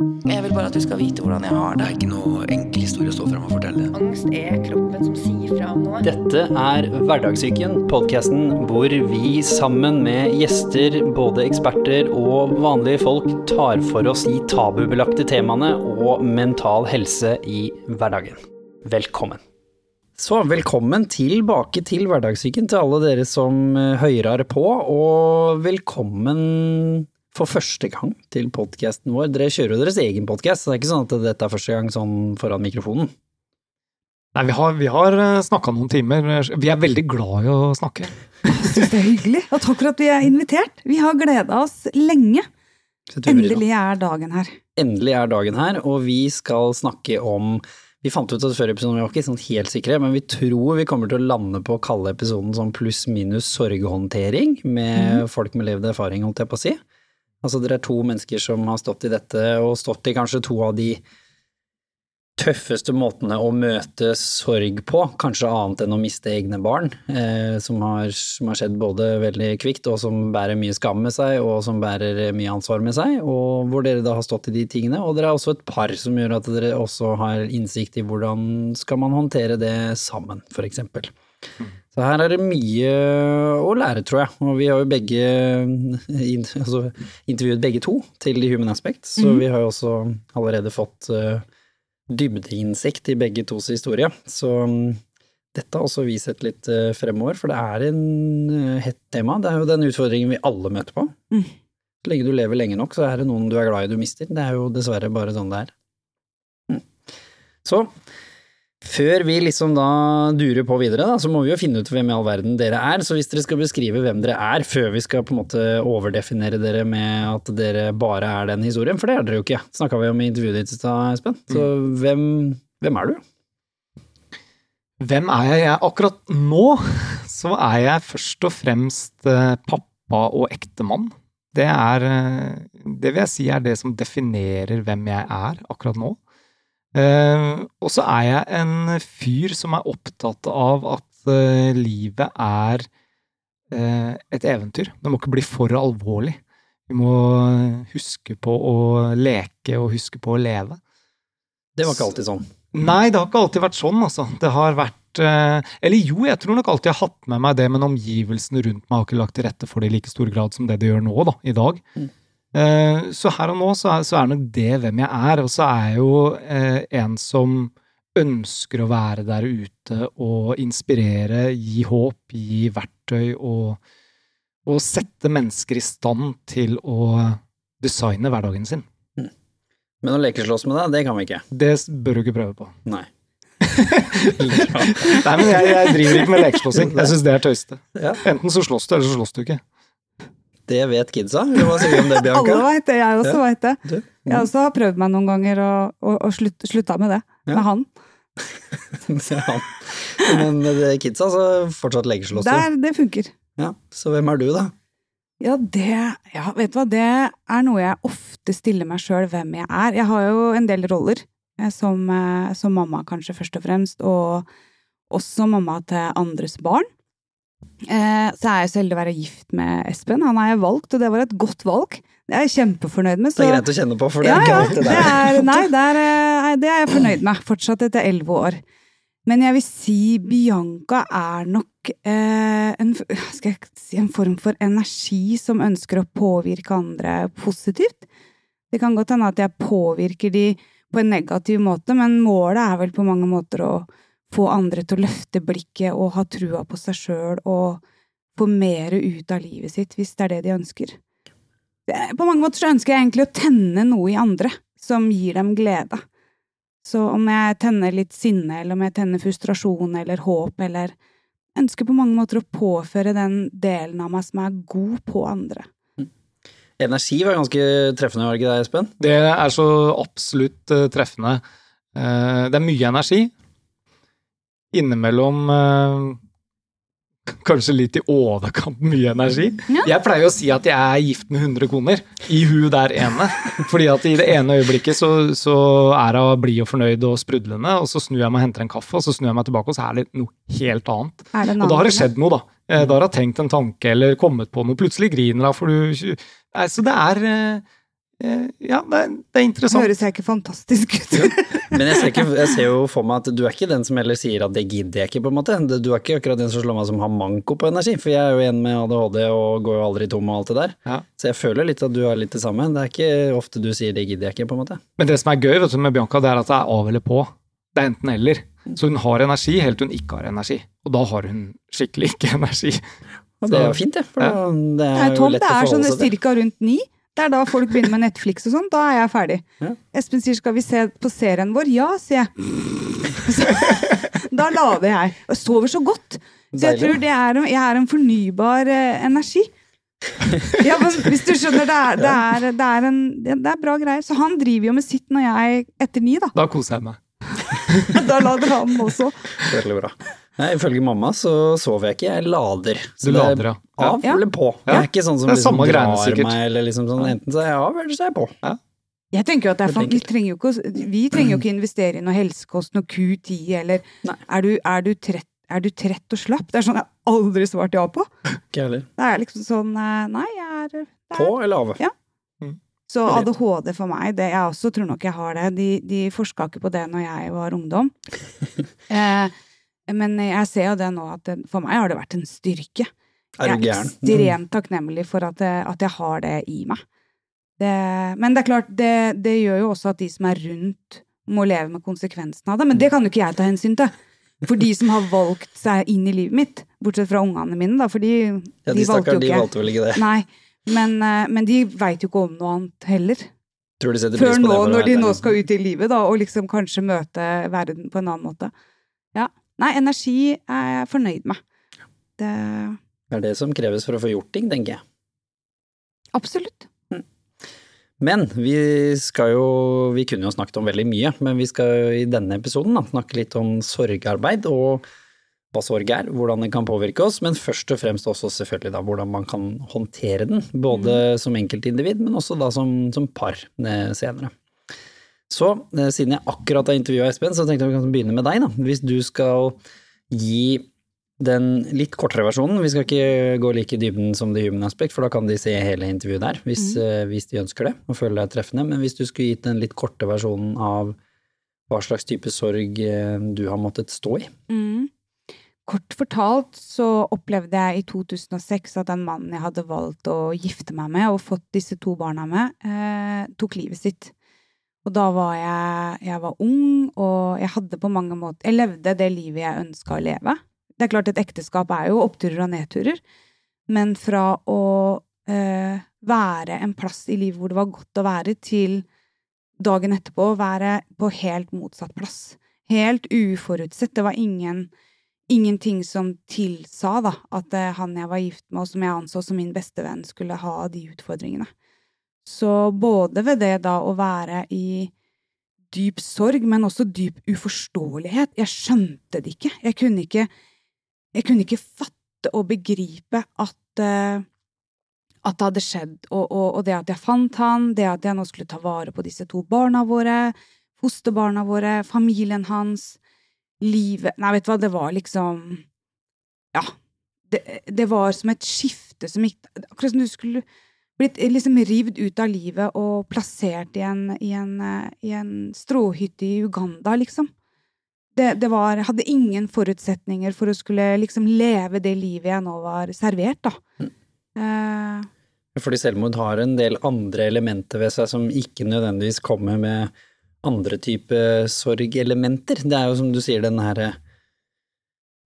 Jeg vil bare at du skal vite hvordan jeg har Det det. er ikke noe enkel historie å stå frem og fortelle. Angst er kroppen som sier fra om noe. Dette er Hverdagssyken, podkasten hvor vi sammen med gjester, både eksperter og vanlige folk, tar for oss de tabubelagte temaene og mental helse i hverdagen. Velkommen. Så velkommen tilbake til Hverdagssyken til alle dere som eh, hører på, og velkommen for første gang til podkasten vår. Dere kjører jo deres egen podkast, så det er ikke sånn at dette er første gang sånn foran mikrofonen. Nei, vi har, vi har snakka noen timer. Vi er veldig glad i å snakke. Jeg syns det er hyggelig. Og takk for at vi er invitert. Vi har gleda oss lenge. Endelig er dagen her. Endelig er dagen her, og vi skal snakke om Vi fant ut at før episoden vi var ikke sånn helt sikre, men vi tror vi kommer til å lande på å kalle episoden sånn pluss-minus sorghåndtering med folk med levd erfaring, holdt jeg på å si. Altså dere er to mennesker som har stått i dette, og stått i kanskje to av de tøffeste måtene å møte sorg på, kanskje annet enn å miste egne barn, eh, som, har, som har skjedd både veldig kvikt, og som bærer mye skam med seg, og som bærer mye ansvar med seg, og hvor dere da har stått i de tingene. Og dere er også et par som gjør at dere også har innsikt i hvordan skal man håndtere det sammen, for eksempel. Så her er det mye å lære, tror jeg. Og vi har jo begge altså, intervjuet begge to til The Human Aspect, så vi har jo også allerede fått uh, dybdeinnsikt i begge tos historie. Så um, dette har også vi sett litt uh, fremover, for det er en uh, hett tema. Det er jo den utfordringen vi alle møter på. Mm. Så lenge du lever lenge nok, så er det noen du er glad i du mister. Det er jo dessverre bare sånn det er. Mm. Så før vi liksom da durer på videre, da, så må vi jo finne ut hvem i all verden dere er. Så hvis dere skal beskrive hvem dere er, før vi skal på en måte overdefinere dere med at dere bare er den historien, for det er dere jo ikke. Snakka vi om i intervjuet ditt i stad, Espen. Så hvem, hvem er du? Hvem er jeg? jeg? Akkurat nå så er jeg først og fremst eh, pappa og ektemann. Det er eh, Det vil jeg si er det som definerer hvem jeg er akkurat nå. Eh, og så er jeg en fyr som er opptatt av at uh, livet er uh, et eventyr. Det må ikke bli for alvorlig. Vi må huske på å leke og huske på å leve. Det var ikke alltid sånn. Nei, det har ikke alltid vært sånn, altså. Det har vært eh, Eller jo, jeg tror nok alltid jeg har hatt med meg det, men omgivelsene rundt meg har ikke lagt til rette for det i like stor grad som det det gjør nå, da, i dag. Mm. Eh, så her og nå så er, så er nok det hvem jeg er, og så er jeg jo eh, en som ønsker å være der ute og inspirere, gi håp, gi verktøy og, og sette mennesker i stand til å designe hverdagen sin. Men å lekeslåss med deg, det kan vi ikke. Det bør du ikke prøve på. Nei. Nei, men jeg, jeg driver ikke med lekeslåssing. Jeg syns det er tøyste. Enten så slåss du, eller så slåss du ikke. Det vet kidsa. Hva sier du om det, Bianca? Alle veit det, jeg også Ja. vet det. Du? Jeg også har prøvd meg noen ganger og, og, og slutt, slutta med det. Ja. Med han. Han. Men med kidsa så fortsatt legeslåss du. Der, det funker. Ja, så hvem er du, da? Ja, det Ja, vet du hva, det er noe jeg ofte stiller meg sjøl hvem jeg er. Jeg har jo en del roller, eh, som, eh, som mamma kanskje først og fremst, og også mamma til andres barn. Eh, så er jeg så heldig å være gift med Espen. Han har jeg valgt, og det var et godt valg. Det er jeg kjempefornøyd med. Det er greit å kjenne på, for det ja, er ikke alltid det er, nei, det er, eh, det er jeg fornøyd med, fortsatt etter elleve år. Men jeg vil si Bianca er nok eh, en, skal jeg si, en form for energi som ønsker å påvirke andre positivt. Det kan godt hende at jeg påvirker de på en negativ måte, men målet er vel på mange måter å få andre til å løfte blikket og ha trua på seg sjøl og få mer ut av livet sitt, hvis det er det de ønsker. På mange måter så ønsker jeg egentlig å tenne noe i andre som gir dem glede. Så om jeg tenner litt sinne, eller om jeg tenner frustrasjon eller håp, eller ønsker på mange måter å påføre den delen av meg som er god på andre. Energi var ganske treffende, var det ikke det, Espen? Det er så absolutt eh, treffende. Eh, det er mye energi. Innimellom eh, kanskje litt i overkant mye energi. Ja. Jeg pleier å si at jeg er gift med 100 koner, i hun der ene. Fordi at i det ene øyeblikket så, så er hun blid og fornøyd og sprudlende, og så snur jeg meg og henter en kaffe, og så snur jeg meg tilbake, og så er det noe helt annet. Og da har det skjedd noe, da. Eh, Da har hun tenkt en tanke eller kommet på noe. Plutselig griner hun, for du Nei, Så det er eh, ja, det er, det er Det interessant. høres jeg ikke fantastisk ut. Men jeg ser, ikke, jeg ser jo for meg at du er ikke den som heller sier at det gidder jeg ikke, på en måte. Du er ikke akkurat den som slår meg som har manko på energi, for jeg er jo en med ADHD og går jo aldri tom og alt det der. Ja. Så jeg føler litt at du er litt det samme. Det er ikke ofte du sier det gidder jeg ikke, på en måte. Men det som er gøy vet du, med Bianca, det er at det er av eller på. Det er enten eller. Så hun har energi helt til hun ikke har energi. Og da har hun skikkelig ikke energi. Og det er jo fint, det. For Ja. det er jo lett det å er sånn forholde seg til. cirka rundt ni. Det er da folk begynner med Netflix og sånn. Da er jeg ferdig. Ja. Espen sier 'skal vi se på serien vår'? Ja, sier jeg. Så, da lader jeg. Og sover så godt. Så jeg tror det er, jeg er en fornybar eh, energi. Ja, men hvis du skjønner, det er, det er, det er, en, det er bra greier. Så han driver jo med sitt når jeg etter ni, da. Da koser jeg meg. Da lader han også. Veldig bra. Nei, ifølge mamma så sover jeg ikke, jeg lader. Så Du er lader, ja. ja. Av Ja. eller på. Ja. Jeg er ikke sånn som liksom drar greiene, sikkert. meg, eller liksom sånn, enten så er jeg av, eller så er jeg på. Jeg tenker jo at det er vi, trenger jo ikke, vi trenger jo ikke investere i noe helsekost, noe Q10, eller er du, er, du trett, er du trett og slapp? Det er sånn jeg aldri svart ja på. Ikke heller. Det er liksom sånn eh, Nei, jeg er, er På eller av? Ja. Mm. Så ADHD for meg, det jeg også tror nok jeg har det. De, de forska ikke på det når jeg var ungdom. eh, men jeg ser jo det nå at det, for meg har det vært en styrke. Er jeg er gæren? ekstremt takknemlig for at jeg, at jeg har det i meg. Det, men det er klart, det, det gjør jo også at de som er rundt, må leve med konsekvensene av det. Men det kan jo ikke jeg ta hensyn til. For de som har valgt seg inn i livet mitt, bortsett fra ungene mine, da, for de, Ja, de de valgte jo de ikke valgte vel ikke det. Nei, men, men de veit jo ikke om noe annet heller. Tror de setter Før pris på nå, det. når de nå skal ut i livet, da, og liksom kanskje møte verden på en annen måte. Ja. Nei, energi er jeg fornøyd med. Det Det er det som kreves for å få gjort ting, tenker jeg. Absolutt. Men vi skal jo Vi kunne jo snakket om veldig mye, men vi skal i denne episoden da, snakke litt om sorgarbeid og hva sorg er, hvordan den kan påvirke oss, men først og fremst også selvfølgelig da hvordan man kan håndtere den, både som enkeltindivid, men også da som, som par eh, senere. Så eh, siden jeg akkurat har intervjua Espen, så tenkte jeg vi kan begynne med deg, da. Hvis du skal gi den litt kortere versjonen, vi skal ikke gå like i dybden som The Human Aspect, for da kan de se hele intervjuet der, hvis, eh, hvis de ønsker det, og føler er treffende. Men hvis du skulle gitt den litt korte versjonen av hva slags type sorg eh, du har måttet stå i. Mm. Kort fortalt så opplevde jeg i 2006 at den mannen jeg hadde valgt å gifte meg med og fått disse to barna med, eh, tok livet sitt. Og da var jeg, jeg var ung, og jeg hadde på mange måter Jeg levde det livet jeg ønska å leve. Det er klart et ekteskap er jo oppturer og nedturer, men fra å eh, være en plass i livet hvor det var godt å være, til dagen etterpå å være på helt motsatt plass. Helt uforutsett. Det var ingen ingenting som tilsa da, at eh, han jeg var gift med, og som jeg anså som min beste venn, skulle ha de utfordringene. Så både ved det da å være i dyp sorg, men også dyp uforståelighet. Jeg skjønte det ikke. Jeg kunne ikke, jeg kunne ikke fatte og begripe at uh, at det hadde skjedd, og, og, og det at jeg fant han, det at jeg nå skulle ta vare på disse to barna våre, fosterbarna våre, familien hans, livet Nei, vet du hva, det var liksom Ja. Det, det var som et skifte som gikk Akkurat som du skulle blitt liksom rivd ut av livet og plassert i en, i en, eh, i en stråhytte i Uganda, liksom. Det, det var hadde ingen forutsetninger for å skulle liksom leve det livet jeg nå var servert, da. Eh, Fordi selvmord har en del andre elementer ved seg som ikke nødvendigvis kommer med andre type sorgelementer. Det er jo som du sier, den herre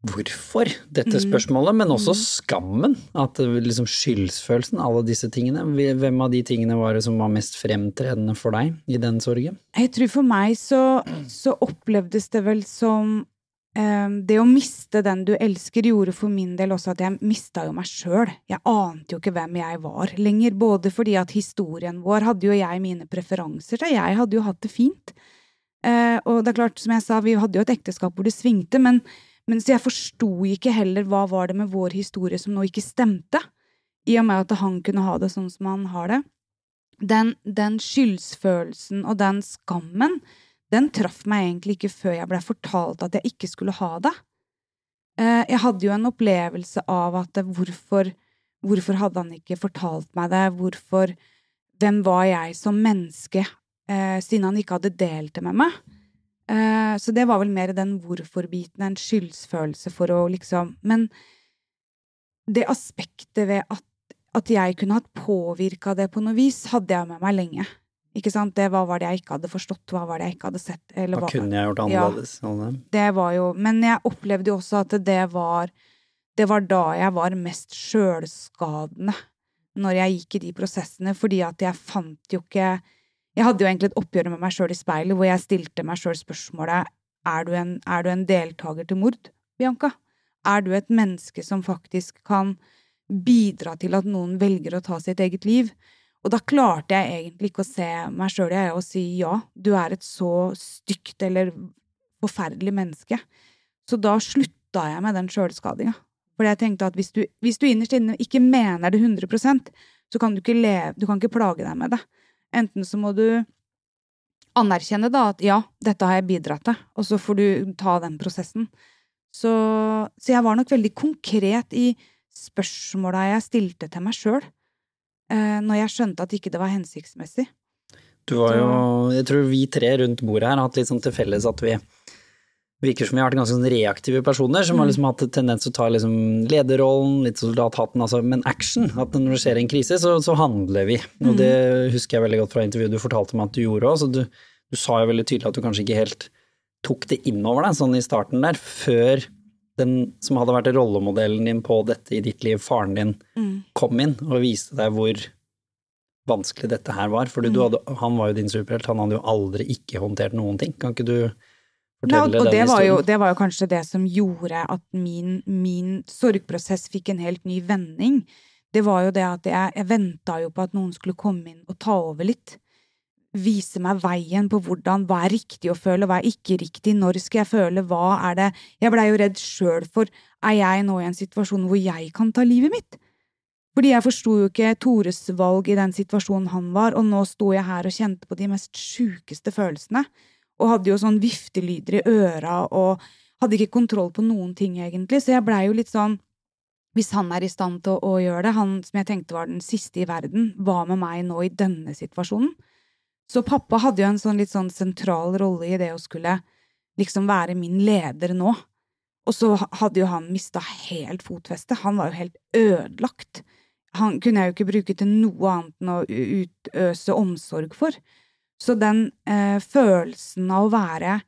hvorfor dette Mm. spørsmålet, men også Mm. skammen. At liksom skyldsfølelsen, alle disse tingene. Hvem av de tingene var det som var mest fremtredende for deg i den sorgen? Jeg tror for meg så, så opplevdes det vel som eh, Det å miste den du elsker, gjorde for min del også at jeg mista jo meg sjøl. Jeg ante jo ikke hvem jeg var lenger, både fordi at historien vår hadde jo jeg mine preferanser så jeg hadde jo hatt det fint. Eh, og det er klart, som jeg sa, vi hadde jo et ekteskap hvor det svingte, men, men så jeg forsto ikke heller hva var det med vår historie som nå ikke stemte, i og med at han kunne ha det sånn som han har det. Den, den skyldsfølelsen og den skammen, den traff meg egentlig ikke før jeg blei fortalt at jeg ikke skulle ha det. Eh, Jeg hadde jo en opplevelse av at hvorfor, hvorfor hadde han ikke fortalt meg det, hvorfor hvem var jeg som menneske, eh, siden han ikke hadde delt det med meg. Eh, så det var vel mer den hvorfor-biten, en skyldsfølelse for å liksom Men det aspektet ved at, at jeg kunne hatt påvirka det på noe vis, hadde jeg med meg lenge. Ikke sant? Det hva var det jeg ikke hadde forstått, hva var det jeg ikke hadde sett? Eller Hva hva, kunne jeg gjort annerledes? Ja, det var jo Men jeg opplevde jo også at det var Det var da jeg var mest sjølskadende. Når jeg gikk i de prosessene, fordi at jeg fant jo ikke Jeg hadde jo egentlig et oppgjør med meg sjøl i speilet, hvor jeg stilte meg sjøl spørsmålet er du, en, er du en deltaker til mord, Bianca? Er du et menneske som faktisk kan bidra til at noen velger å ta sitt eget liv? Og da klarte jeg egentlig ikke å se meg sjøl i øya og si ja, du er et så stygt eller forferdelig menneske. Så da slutta jeg med den sjølskadinga. For jeg tenkte at hvis du, hvis du innerst inne ikke mener det 100% så kan du ikke leve, du kan ikke plage deg med det. Enten så må du anerkjenne da at ja, dette har jeg bidratt til, og så får du ta den prosessen. Så, så jeg var nok veldig konkret i spørsmåla jeg stilte til meg sjøl, eh, når jeg skjønte at ikke det var hensiktsmessig. Du var jo, jeg tror vi tre rundt bordet her har hatt litt sånn til felles at vi virker som vi har vært ganske sånn reaktive personer, som har liksom hatt tendens til å ta liksom lederrollen, litt soldathatten, altså, men action. At når det skjer en krise, så, så handler vi. Og det husker jeg veldig godt fra intervjuet du fortalte meg at du gjorde òg, så du, du sa jo veldig tydelig at du kanskje ikke helt tok det innover deg sånn i starten der, før den som hadde vært rollemodellen din på dette i ditt liv, faren din, kom inn og viste deg hvor vanskelig dette her var. For mm. han var jo din superhelt, han hadde jo aldri ikke håndtert noen ting. Kan ikke du Nei, og, fortelle og det var, jo, det var jo kanskje det som gjorde at min, min sorgprosess fikk en helt ny vending. Det var jo det at jeg, jeg venta jo på at noen skulle komme inn og ta over litt. Vise meg veien på hvordan, hva er riktig å føle, hva er ikke riktig, når skal jeg føle, hva er det Jeg blei jo redd sjøl for er jeg nå i en situasjon hvor jeg kan ta livet mitt? Fordi jeg forsto jo ikke Tores valg i den situasjonen han var, og nå sto jeg her og kjente på de mest sjukeste følelsene og hadde jo sånn viftelyder i øra og hadde ikke kontroll på noen ting, egentlig, så jeg blei jo litt sånn Hvis han er i stand til å, å gjøre det, han som jeg tenkte var den siste i verden, hva med meg nå i denne situasjonen? Så pappa hadde jo en sånn litt sånn sentral rolle i det å skulle liksom være min leder nå. Og så hadde jo han mista helt fotfestet. Han var jo helt ødelagt. Han kunne jeg jo ikke bruke til noe annet enn å utøse omsorg for. Så den eh, følelsen av å være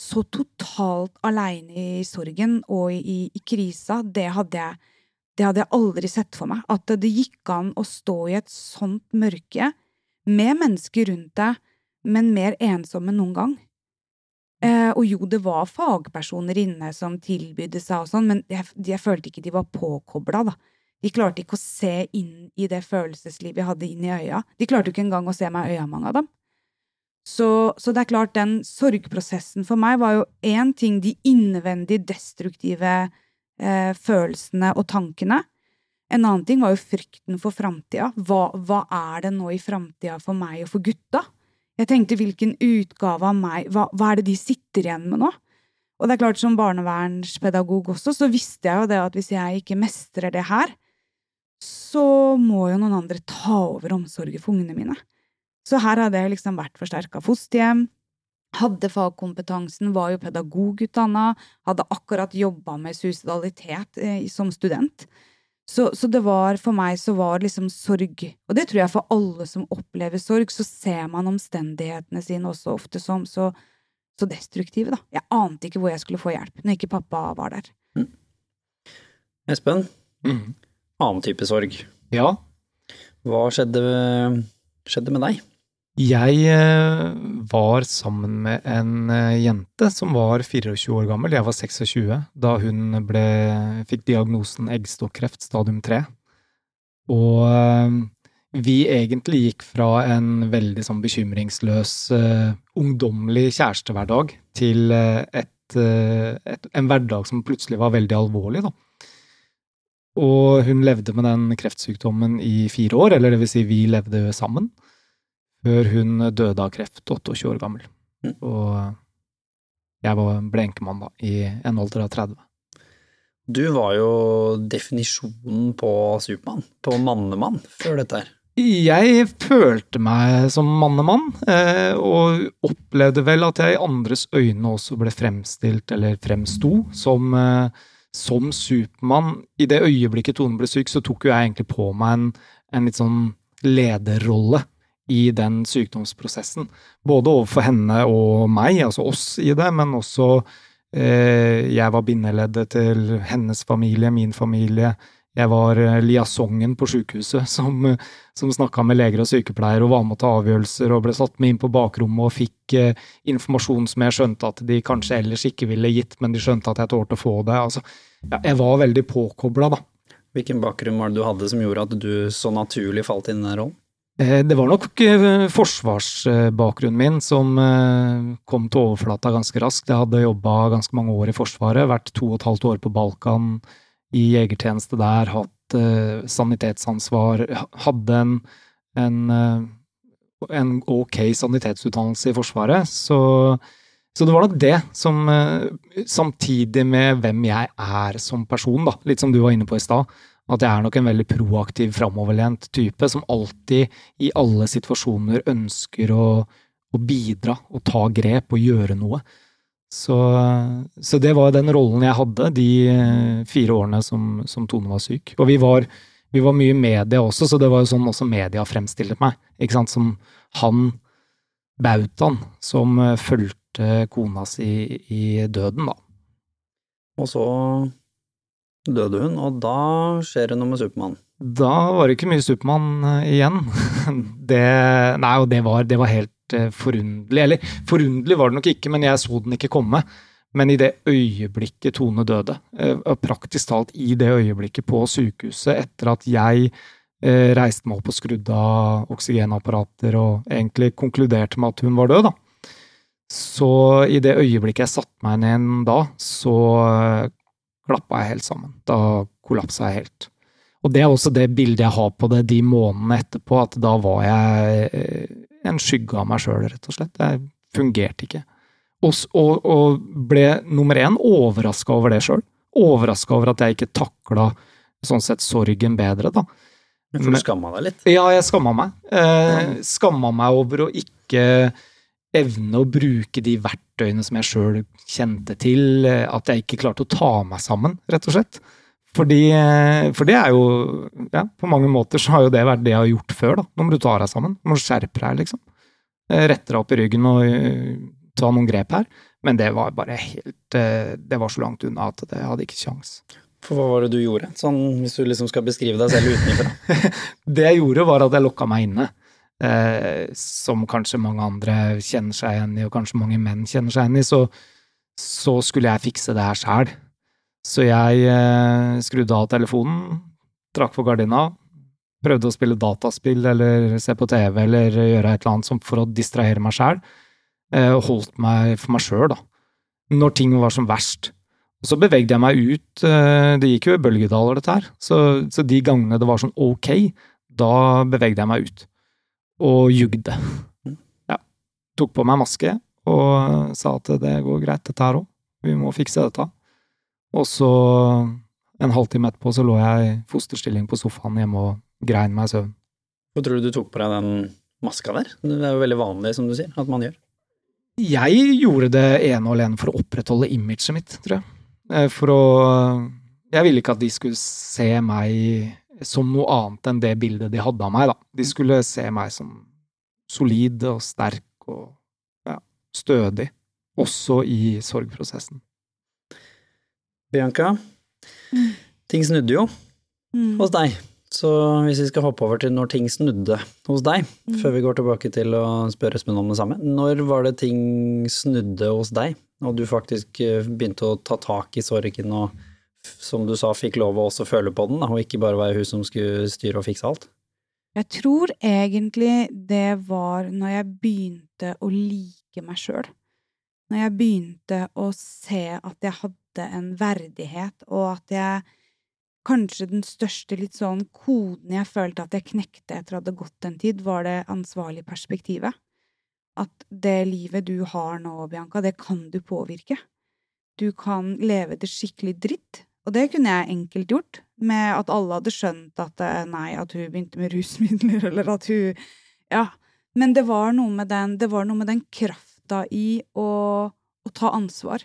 så totalt aleine i sorgen og i, i krisa, det hadde, jeg, det hadde jeg aldri sett for meg. At det gikk an å stå i et sånt mørke med mennesker rundt deg, men mer ensom enn noen gang. Eh, og jo, det var fagpersoner inne som tilbydde seg og sånn, men jeg, jeg følte ikke de var påkobla, da. De klarte ikke å se inn i det følelseslivet jeg hadde inn i øya. De klarte ikke engang å se meg i øya, mange av dem. Så, så det er klart, den sorgprosessen for meg var jo én ting, de innvendig destruktive eh, følelsene og tankene. En annen ting var jo frykten for framtida. Hva, hva er det nå i framtida for meg og for gutta? Jeg tenkte hvilken utgave av meg, hva, hva er det de sitter igjen med nå? Og det er klart, som barnevernspedagog også, så visste jeg jo det at hvis jeg ikke mestrer det her, så må jo noen andre ta over omsorgen for ungene mine. Så her hadde jeg liksom vært forsterka fosterhjem, hadde fagkompetansen, var jo pedagogutdanna, hadde akkurat jobba med suicidalitet eh, som student. Så, så det var for meg så var liksom sorg, og det tror jeg for alle som opplever sorg, så ser man omstendighetene sine også ofte som så, så destruktive, da. Jeg ante ikke hvor jeg skulle få hjelp når ikke pappa var der. Espen, mm. annen type sorg. Ja, Hva skjedde, skjedde med deg? Jeg eh, var sammen med en eh, jente som var 24 år gammel. Jeg var 26 da hun ble, fikk diagnosen eggstokkreft stadium 3. Og eh, vi egentlig gikk fra en veldig sånn bekymringsløs, uh, ungdommelig kjærestehverdag til et, uh, et, en hverdag som plutselig var veldig alvorlig, da. Og hun levde med den kreftsykdommen i fire år, eller det vil si vi levde sammen, før hun døde av kreft, 28 år gammel. Mm. Og jeg var, ble enkemann da, i en alder av 30. Du var jo definisjonen på Supermann, på mannemann, før dette her. Jeg følte meg som mannemann, eh, og opplevde vel at jeg i andres øyne også ble fremstilt, eller fremsto, som, eh, som Supermann. I det øyeblikket Tone ble syk, så tok jo jeg egentlig på meg en, en litt sånn lederrolle i den sykdomsprosessen. Både overfor henne og meg, altså oss i det, men også eh, jeg var bindeleddet til hennes familie, min familie jeg var eh, liasongen på sykehuset som, som snakka med leger og sykepleiere og var med ta avgjørelser og ble satt med inn på bakrommet og fikk eh, informasjon som jeg skjønte at de kanskje ellers ikke ville gitt, men de skjønte at jeg tålte å få det. Altså, ja, jeg var veldig påkobla, da. Hvilken bakgrunn var det du hadde som gjorde at du så naturlig falt inn i den rollen? Eh, det var nok eh, forsvarsbakgrunnen min som kom til overflata ganske raskt. Jeg hadde jobba ganske mange år i Forsvaret, vært to og et halvt år på Balkan i jegertjeneste der, hatt sanitetsansvar, hadde en, en, en, ok sanitetsutdannelse i Forsvaret. Så, så, det var nok det som Samtidig med hvem jeg er som person, da, litt som du var inne på i stad. At jeg er nok en veldig proaktiv, framoverlent type som alltid, i alle situasjoner, ønsker å, å bidra og ta grep og gjøre noe. Så, så, det var den rollen jeg hadde de eh, fire årene som, som Tone var syk. Og vi var, vi var mye media også, så det var jo sånn også media fremstilte meg. Ikke sant? Som han bautaen som eh, fulgte kona si i døden, da. Og så døde hun, og da skjer det noe med Supermann. Da var det ikke mye Supermann eh, igjen. Det, nei, og det var, det var helt Eh, forunderlig. Eller forunderlig var det nok ikke, men jeg så den ikke komme. Men i det øyeblikket Tone døde, eh, praktisk talt i det øyeblikket på sykehuset, etter at jeg reiste meg opp og skrudde av oksygenapparater og egentlig konkluderte med at hun var død, da. Så i det øyeblikket jeg satte meg ned da, så klappa jeg helt sammen. Da kollapsa jeg helt. Og det er også det bildet jeg har på det de månedene etterpå, at da var jeg en skygge av meg sjøl, rett og slett. Jeg fungerte ikke. Og, og, og ble nummer én overraska over det sjøl. Overraska over at jeg ikke takla sånn sett sorgen bedre, da. For du skamma deg litt? Ja, jeg skamma meg. Eh, skamma meg over å ikke evne å bruke de verktøyene som jeg sjøl kjente til. At jeg ikke klarte å ta meg sammen, rett og slett. Fordi, eh, for det er jo ja, På mange måter så har jo det vært det jeg har gjort før. da. Nå må du ta deg sammen. Nå må du skjerpe deg, liksom. Eh, rette deg opp i ryggen og ta noen grep her. Men det var bare helt Det var så langt unna at jeg hadde ikke kjangs. For hva var det du gjorde, sånn hvis du liksom skal beskrive deg selv utenfra? det jeg gjorde, var at jeg lokka meg inne. Uh, som kanskje mange andre kjenner seg igjen i, og kanskje mange menn kjenner seg igjen i, så, så skulle jeg fikse det her sjæl. Så jeg eh, skrudde av telefonen, trakk for gardina, prøvde å spille dataspill eller se på TV eller gjøre et eller annet for å distrahere meg sjæl, eh, og holdt meg for meg sjøl, da, når ting var som verst. Så bevegde jeg meg ut, eh, det gikk jo i bølgedaler, dette her, så, så de gangene det var sånn ok, da bevegde jeg meg ut, og jugde. Ja. Tok på meg maske og sa at det går greit, dette her òg, vi må fikse dette. Og så, en halvtime etterpå, så lå jeg i fosterstilling på sofaen hjemme og grein meg i søvn. Hvor tror du du tok på deg den maska der? Det er jo veldig vanlig, som du sier, at man gjør. Jeg gjorde det ene og alene for å opprettholde imaget mitt, tror jeg. Eh, for å Jeg ville ikke at de skulle se meg som noe annet enn det bildet de hadde av meg, da. De skulle se meg som solid og sterk og ja, stødig, også i sorgprosessen. Bianca, ting snudde jo mm. hos deg. Så hvis vi skal hoppe over til når ting snudde hos deg, mm. før vi går tilbake til å spørre Espen om det samme, når var det ting snudde hos deg, og du faktisk eh, begynte å ta tak i sorgen og som du sa, fikk lov å også føle på den, og ikke bare være hun som skulle styre og fikse alt? Jeg tror egentlig det var når jeg begynte å like meg sjøl. Når jeg begynte å se at jeg hadde en verdighet, og at jeg Kanskje den største litt sånn koden jeg følte at jeg knekte etter at det hadde gått en tid, var det ansvarlige perspektivet. At det livet du har nå, Bianca, det kan du påvirke. Du kan leve det skikkelig dritt, Og det kunne jeg enkelt gjort, med at alle hadde skjønt at eh, nei, at hun begynte med rusmidler, eller at hun Ja. Men det var noe med den, det var noe med den krafta i å, å ta ansvar.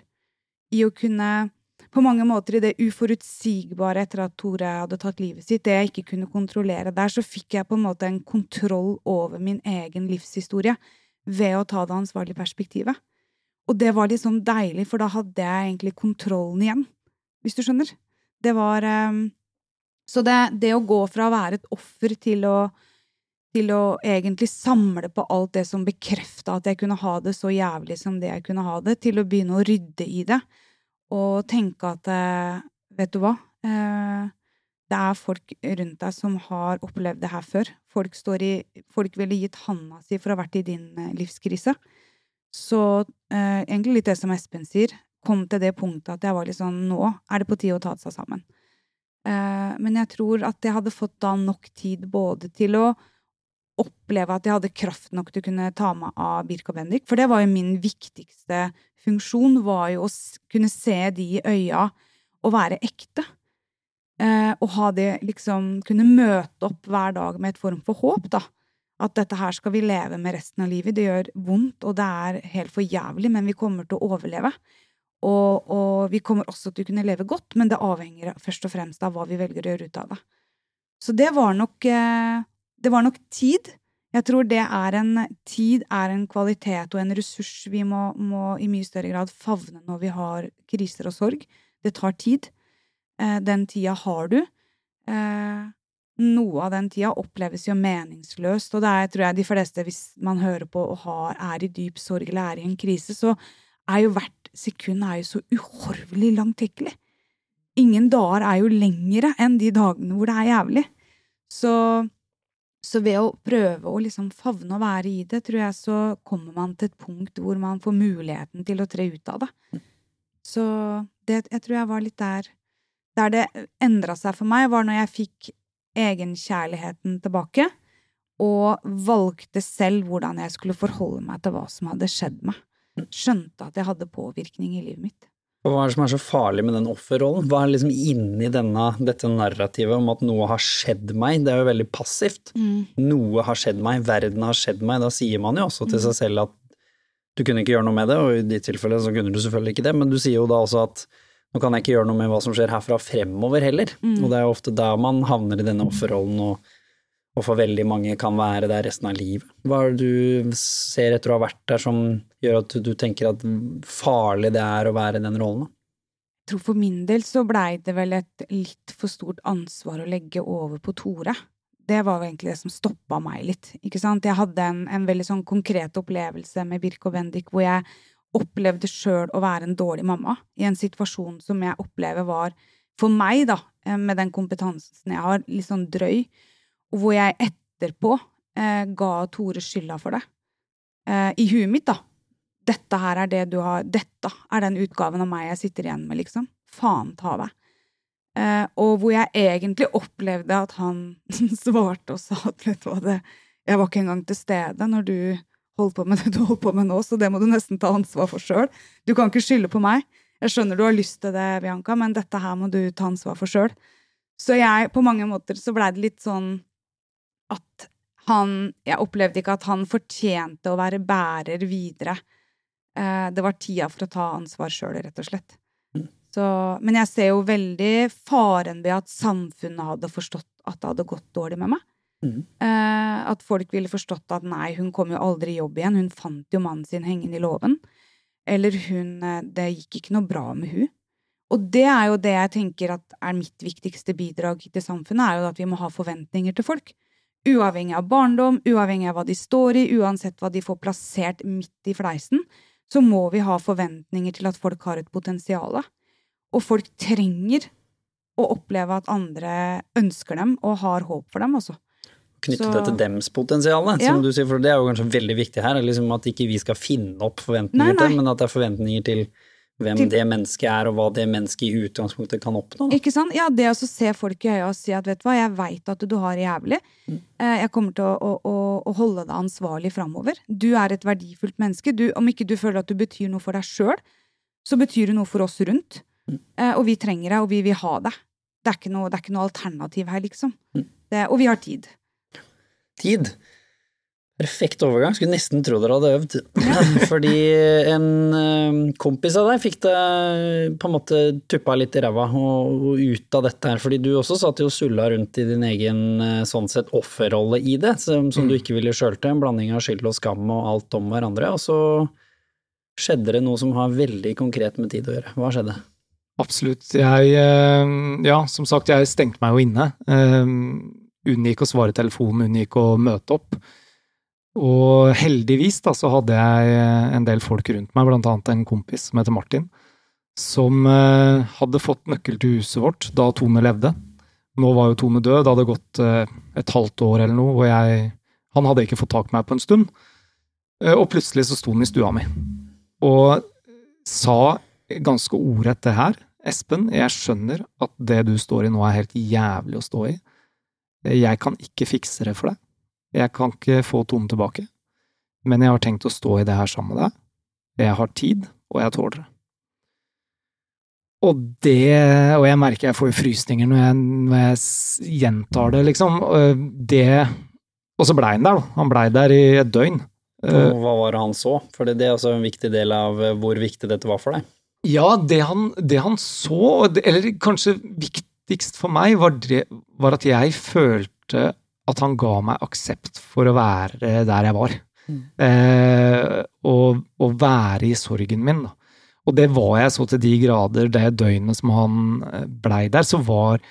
I å kunne på mange måter i det uforutsigbare etter at Tore hadde tatt livet sitt, det jeg ikke kunne kontrollere der, så fikk jeg på en måte en kontroll over min egen livshistorie ved å ta det ansvarlige perspektivet. Og det var sånn deilig, for da hadde jeg egentlig kontrollen igjen, hvis du skjønner. Det var um, Så det, det, å gå fra å være et offer til å, til å egentlig samle på alt det som bekrefta at jeg kunne ha det så jævlig som det jeg kunne ha det, til å begynne å rydde i det, og tenke at eh, vet du hva, eh, det er folk rundt deg som har opplevd det her før. Folk, i, folk ville gitt handa si for å ha vært i din eh, livskrise. Så eh, egentlig litt det som Espen sier, kom til det punktet at jeg var litt sånn Nå er det på tide å ta seg sammen. Eh, men jeg tror at jeg hadde fått da nok tid både til å oppleve at jeg hadde kraft nok til å kunne ta meg av Birk og Bendik. For det var jo min viktigste funksjon, var jo å kunne se de i øya og være ekte. Eh, og ha det liksom Kunne møte opp hver dag med et form for håp, da. At dette her skal vi leve med resten av livet. Det gjør vondt, og det er helt for jævlig, men vi kommer til å overleve. Og, og vi kommer også til å kunne leve godt, men det avhenger først og fremst av hva vi velger å gjøre ut av det. Så det var nok eh, det var nok tid. Jeg tror det er en Tid er en kvalitet og en ressurs vi må, må i mye større grad favne når vi har kriser og sorg. Det tar tid. Eh, den tida har du. Eh, noe av den tida oppleves jo meningsløst, og det er, tror jeg, de fleste, hvis man hører på og har, er i dyp sorg eller er i en krise, så er jo hvert sekund er jo så uhorvelig langtekkelig. Ingen dager er jo lengre enn de dagene hvor det er jævlig. Så så ved å prøve å liksom favne og være i det, tror jeg så kommer man til et punkt hvor man får muligheten til å tre ut av det. Så det, jeg tror jeg var litt der Der det endra seg for meg, var når jeg fikk egenkjærligheten tilbake, og valgte selv hvordan jeg skulle forholde meg til hva som hadde skjedd meg. Skjønte at jeg hadde påvirkning i livet mitt. Og hva er det som er så farlig med den offerrollen? Hva er liksom inni denne, dette narrativet om at noe har skjedd meg? Det er jo veldig passivt. Mm. Noe har skjedd meg, verden har skjedd meg. Da sier man jo også til seg mm. selv at du kunne ikke gjøre noe med det, og i ditt tilfelle så kunne du selvfølgelig ikke det, men du sier jo da også at nå kan jeg ikke gjøre noe med hva som skjer herfra fremover heller. Mm. Og det er jo ofte da man havner i denne offerrollen og og for veldig mange kan være der resten av livet. Hva er det du ser etter å ha vært der som gjør at du tenker at farlig det er å være i den rollen? Jeg tror for min del så blei det vel et litt for stort ansvar å legge over på Tore. Det var jo egentlig det som stoppa meg litt, ikke sant. Jeg hadde en, en veldig sånn konkret opplevelse med Birk og Bendik hvor jeg opplevde sjøl å være en dårlig mamma i en situasjon som jeg opplever var, for meg, da, eh, med den kompetansen jeg har, litt sånn drøy hvor jeg etterpå eh, ga Tore skylda for det. Eh, I huet mitt, da. Dette her er det du har Dette er den utgaven av meg jeg sitter igjen med, liksom. Faen ta deg. Eh, og hvor jeg egentlig opplevde at han svarte og sa at vet du hva, det Jeg var ikke engang til stede når du holdt på med det du holdt på med nå, så det må du nesten ta ansvar for sjøl. Du kan ikke skylde på meg. Jeg skjønner du har lyst til det, Bianca, men dette her må du ta ansvar for sjøl. Så jeg, på mange måter, så blei det litt sånn at han Jeg opplevde ikke at han fortjente å være bærer videre. Eh, det var tida for å ta ansvar sjøl, rett og slett. Mm. Så, men jeg ser jo veldig faren ved at samfunnet hadde forstått at det hadde gått dårlig med meg. Mm. Eh, at folk ville forstått at nei, hun kom jo aldri i jobb igjen, hun fant jo mannen sin hengende i låven. Eller hun eh, Det gikk ikke noe bra med hun. Og det er jo det jeg tenker at er mitt viktigste bidrag til samfunnet, er jo at vi må ha forventninger til folk. Uavhengig av barndom, uavhengig av hva de står i, uansett hva de får plassert midt i fleisen, så må vi ha forventninger til at folk har et potensial. Og folk trenger å oppleve at andre ønsker dem og har håp for dem også. Knytte så, det til dems potensial, ja. som du sier, for det er jo kanskje veldig viktig her. Liksom at ikke vi skal finne opp forventninger nei, nei. til, men at det er forventninger til hvem det mennesket er, og hva det mennesket i utgangspunktet kan oppnå. Da. Ikke sant? Ja, det å se folk i øya og si at vet du hva, jeg veit at du har det jævlig. Mm. Jeg kommer til å, å, å holde deg ansvarlig framover. Du er et verdifullt menneske. Du, om ikke du føler at du betyr noe for deg sjøl, så betyr du noe for oss rundt. Mm. og vi trenger deg, og vi vil ha deg. Det er ikke noe, det er ikke noe alternativ her, liksom. Mm. Det, og vi har tid. Tid. Perfekt overgang. Skulle nesten tro dere hadde øvd. Fordi en eh, kompis av deg fikk deg på en måte tuppa litt i ræva og, og ut av dette her. Fordi du også satt jo og sulla rundt i din egen eh, sånn sett offerrolle i det, som, som du ikke ville sjøl til. En blanding av skyld og skam og alt om hverandre. Og så skjedde det noe som har veldig konkret med tid å gjøre. Hva skjedde? Absolutt. Jeg eh, Ja, som sagt, jeg stengte meg jo inne. Eh, unngikk å svare telefonen, unngikk å møte opp. Og heldigvis da, så hadde jeg eh, en del folk rundt meg, blant annet en kompis som heter Martin, som eh, hadde fått nøkkel til huset vårt da Tone levde. Nå var jo Tone død, det hadde gått eh, et halvt år eller noe, og jeg Han hadde ikke fått tak i meg på en stund. Og plutselig så sto han i stua mi, og sa ganske ordrett det her. Espen, jeg skjønner at det du står i nå er helt jævlig å stå i. Jeg kan ikke fikse det for deg. Jeg kan ikke få tonen tilbake, men jeg har tenkt å stå i det her sammen med deg. Jeg har tid, og jeg tåler det. Og det Og jeg merker jeg får frysninger når jeg, når jeg gjentar det, liksom. Og Det Og så blei han der, da. Han blei der i et døgn. Og hva var det han så? For det, er også en viktig del av eh, hvor viktig dette var for deg. Ja, det han, det han så, eller kanskje viktigst for meg, var, det, var at jeg følte at han ga meg aksept for å være der jeg var. Eh, og, og være i sorgen min. Da. Og det var jeg så til de grader det døgnet som han eh, blei der, så var,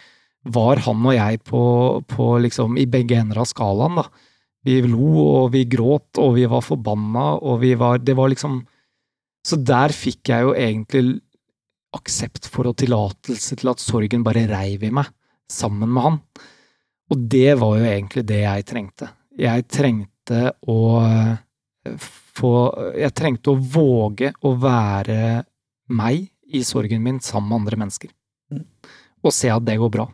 var han og jeg på, på liksom i begge ender av skalaen, da. Vi lo, og vi gråt, og vi var forbanna, og vi var Det var liksom Så der fikk jeg jo egentlig aksept for og tillatelse til at sorgen bare reiv i meg, sammen med han. Og det var jo egentlig det jeg trengte. Jeg trengte å eh, få Jeg trengte å våge å være meg i sorgen min sammen med andre mennesker. Mm. Og se at det går bra.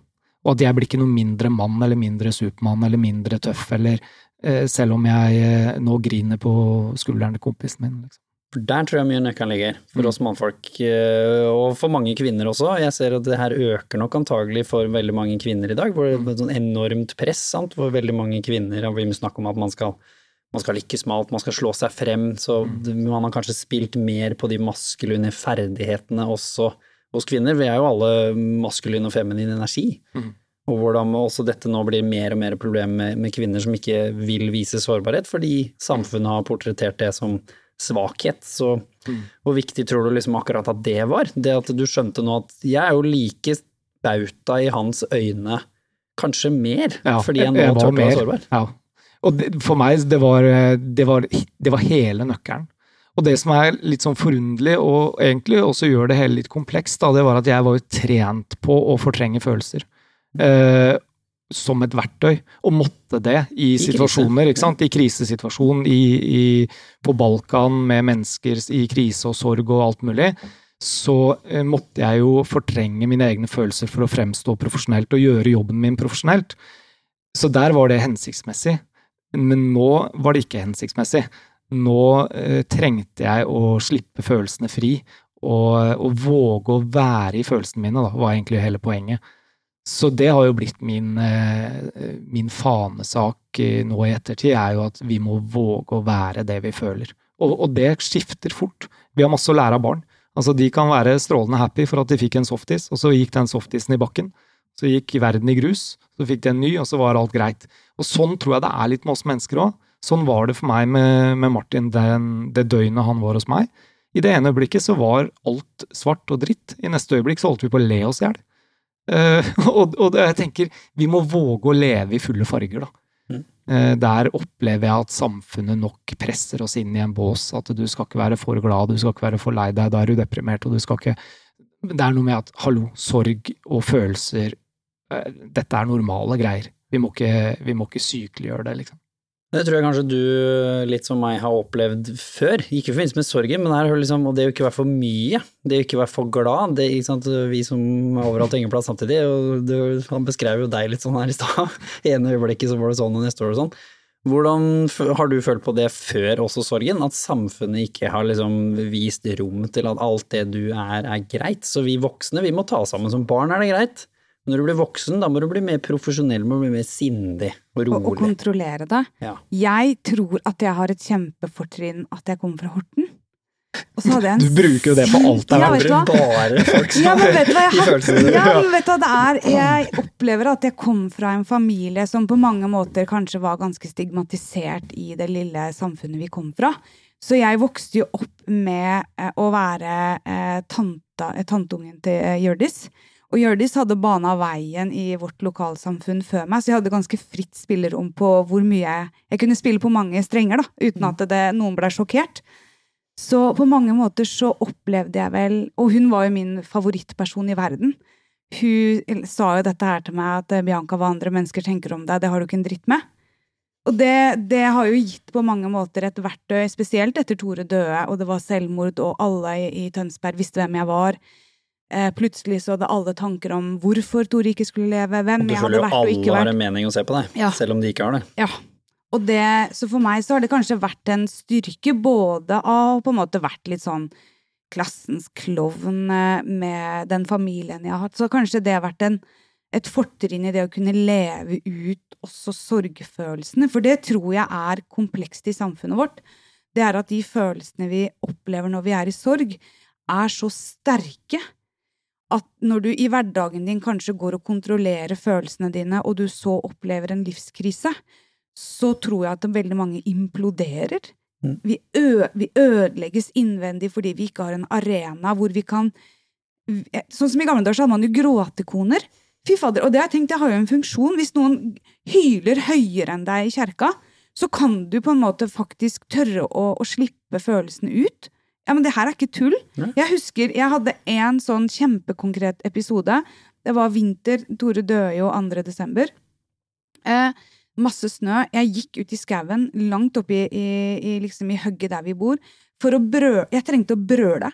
Og at jeg blir ikke noe mindre mann eller mindre supermann eller mindre tøff, eller eh, selv om jeg eh, nå griner på skulderen til kompisen min. Liksom. For der tror jeg mye nøkkelen ligger, for Mm. oss mannfolk, eh, og for mange kvinner også. Jeg ser at det her øker nok antagelig for veldig mange kvinner i dag, hvor det er et sånn enormt press, sant? for veldig mange kvinner Og vi må snakke om at man skal, man skal lykkes med alt, man skal slå seg frem, så man har kanskje spilt mer på de maskuline ferdighetene også hos kvinner. Vi er jo alle maskulin og feminin energi. Mm. Og hvordan også dette nå blir mer og mer problem med, med kvinner som ikke vil vise sårbarhet, fordi samfunnet har portrettert det som svakhet. Så Mm. hvor viktig tror du liksom akkurat at det var? Det at du skjønte nå at jeg er jo like bauta i hans øyne, kanskje mer, Ja, fordi jeg nå jeg var tør å være sårbar. Ja. Og det, for meg, det var, det, var, det var hele nøkkelen. Og det som er litt sånn forunderlig, og egentlig også gjør det hele litt komplekst, da, det var at jeg var jo trent på å fortrenge følelser. Eh, som et verktøy, og måtte det i, I krise, situasjoner, ikke sant? I krisesituasjon, i, i, på Balkan med mennesker i krise og sorg og alt mulig, så eh, måtte jeg jo fortrenge mine egne følelser for å fremstå profesjonelt og gjøre jobben min profesjonelt. Så der var det hensiktsmessig. Men nå var det ikke hensiktsmessig. Nå eh, trengte jeg å slippe følelsene fri, og, og våge å være i følelsene mine, da, var egentlig hele poenget. Så det har jo blitt min, eh, min fanesak eh, nå i ettertid, er jo at vi må våge å være det vi føler. Og, og det skifter fort. Vi har masse å lære av barn. Altså, de kan være strålende happy for at de fikk en softis, og så gikk den softisen i bakken. Så gikk verden i grus, så fikk de en ny, og så var alt greit. Og sånn tror jeg det er litt med oss mennesker òg. Sånn var det for meg med, med Martin den, det døgnet han var hos meg. I det ene øyeblikket så var alt svart og dritt. I neste øyeblikk så holdt vi på å le oss i hjel. Eh, og, og jeg tenker, vi må våge å leve i fulle farger, da. Mm. Uh, der opplever jeg at samfunnet nok presser oss inn i en bås. At du skal ikke være for glad, du skal ikke være for lei deg, da er du deprimert, og du skal ikke Det er noe med at hallo, sorg og følelser, uh, dette er normale greier. Vi må ikke, vi må ikke sykeliggjøre det, liksom. Det tror jeg kanskje du, litt som meg, har opplevd før. Ikke i forbindelse med sorgen, men her, liksom, og det å ikke være for mye, det å ikke være for glad. Det? Vi som er overalt og ingen plass samtidig, og det, han beskrev jo deg litt sånn her i stad. Ene øyeblikket så var det sånn, og neste år og sånn. Hvordan har du følt på det før også sorgen? At samfunnet ikke har liksom vist rom til at alt det du er, er greit? Så vi voksne, vi må ta oss sammen. Som barn er det greit. Når du blir voksen, da må du bli mer profesjonell, må du bli mer sindig og Og, og kontrollere det. Ja. Jeg tror at jeg har et kjempefortrinn at jeg kommer fra Horten. Og så hadde jeg en Du bruker jo det på alt det Ja, er? Bare folk som Ja, men vet du hva jeg har? Ja, men vet du hva det er? Jeg opplever at jeg kom fra en familie som på mange måter kanskje var ganske stigmatisert i det lille samfunnet vi kom fra. Så jeg vokste jo opp med eh, å være eh, tanta, eh, tanteungen til eh, Hjørdis. Og Hjørdis hadde bana veien i vårt lokalsamfunn før meg, så jeg hadde ganske fritt spillerom på hvor mye jeg Jeg kunne spille på mange strenger, da, uten at det, noen ble sjokkert. Så på mange måter så opplevde jeg vel Og hun var jo min favorittperson i verden. Hun sa jo dette her til meg, at eh, Bianca, hva andre mennesker tenker om deg, det har du ikke en dritt med. Og det, det har jo gitt på mange måter et verktøy, spesielt etter Tore døde, og det var selvmord, og alle i, i Tønsberg visste hvem jeg var. Eh, plutselig så hadde alle tanker om hvorfor Tore ikke skulle leve, hvem Du jeg føler hadde jo vært og ikke alle har en mening å se på deg, Ja. selv om de ikke har det. Ja. Og det, så for meg så har det kanskje vært en styrke både av på en måte vært litt sånn klassens klovn eh, med den familien jeg har hatt, så kanskje det har vært en, et fortrinn i det å kunne leve ut også sorgfølelsene, for det tror jeg er komplekst i samfunnet vårt. Det er at de følelsene vi opplever når vi er i sorg, er så sterke at når du i hverdagen din kanskje går og kontrollerer følelsene dine, og du så opplever en livskrise, så tror jeg at veldig mange imploderer. Mm. Vi, vi ødelegges innvendig fordi vi ikke har en arena hvor vi kan Sånn som i gamle dager så hadde man jo gråtekoner. Fy fader, og det har jeg tenkt, det har jo en funksjon. Hvis noen hyler høyere enn deg i kjerka, så kan du på en måte faktisk tørre å, å slippe følelsene ut. Ja, men det her er ikke tull. Ja. Jeg husker jeg hadde en sånn kjempekonkret episode. Det var vinter. Tore døde jo 2. desember. Eh, masse snø. Jeg gikk ut i skauen, langt oppe i, i, i, liksom i hugget der vi bor, for å brøle. Jeg trengte å brøle.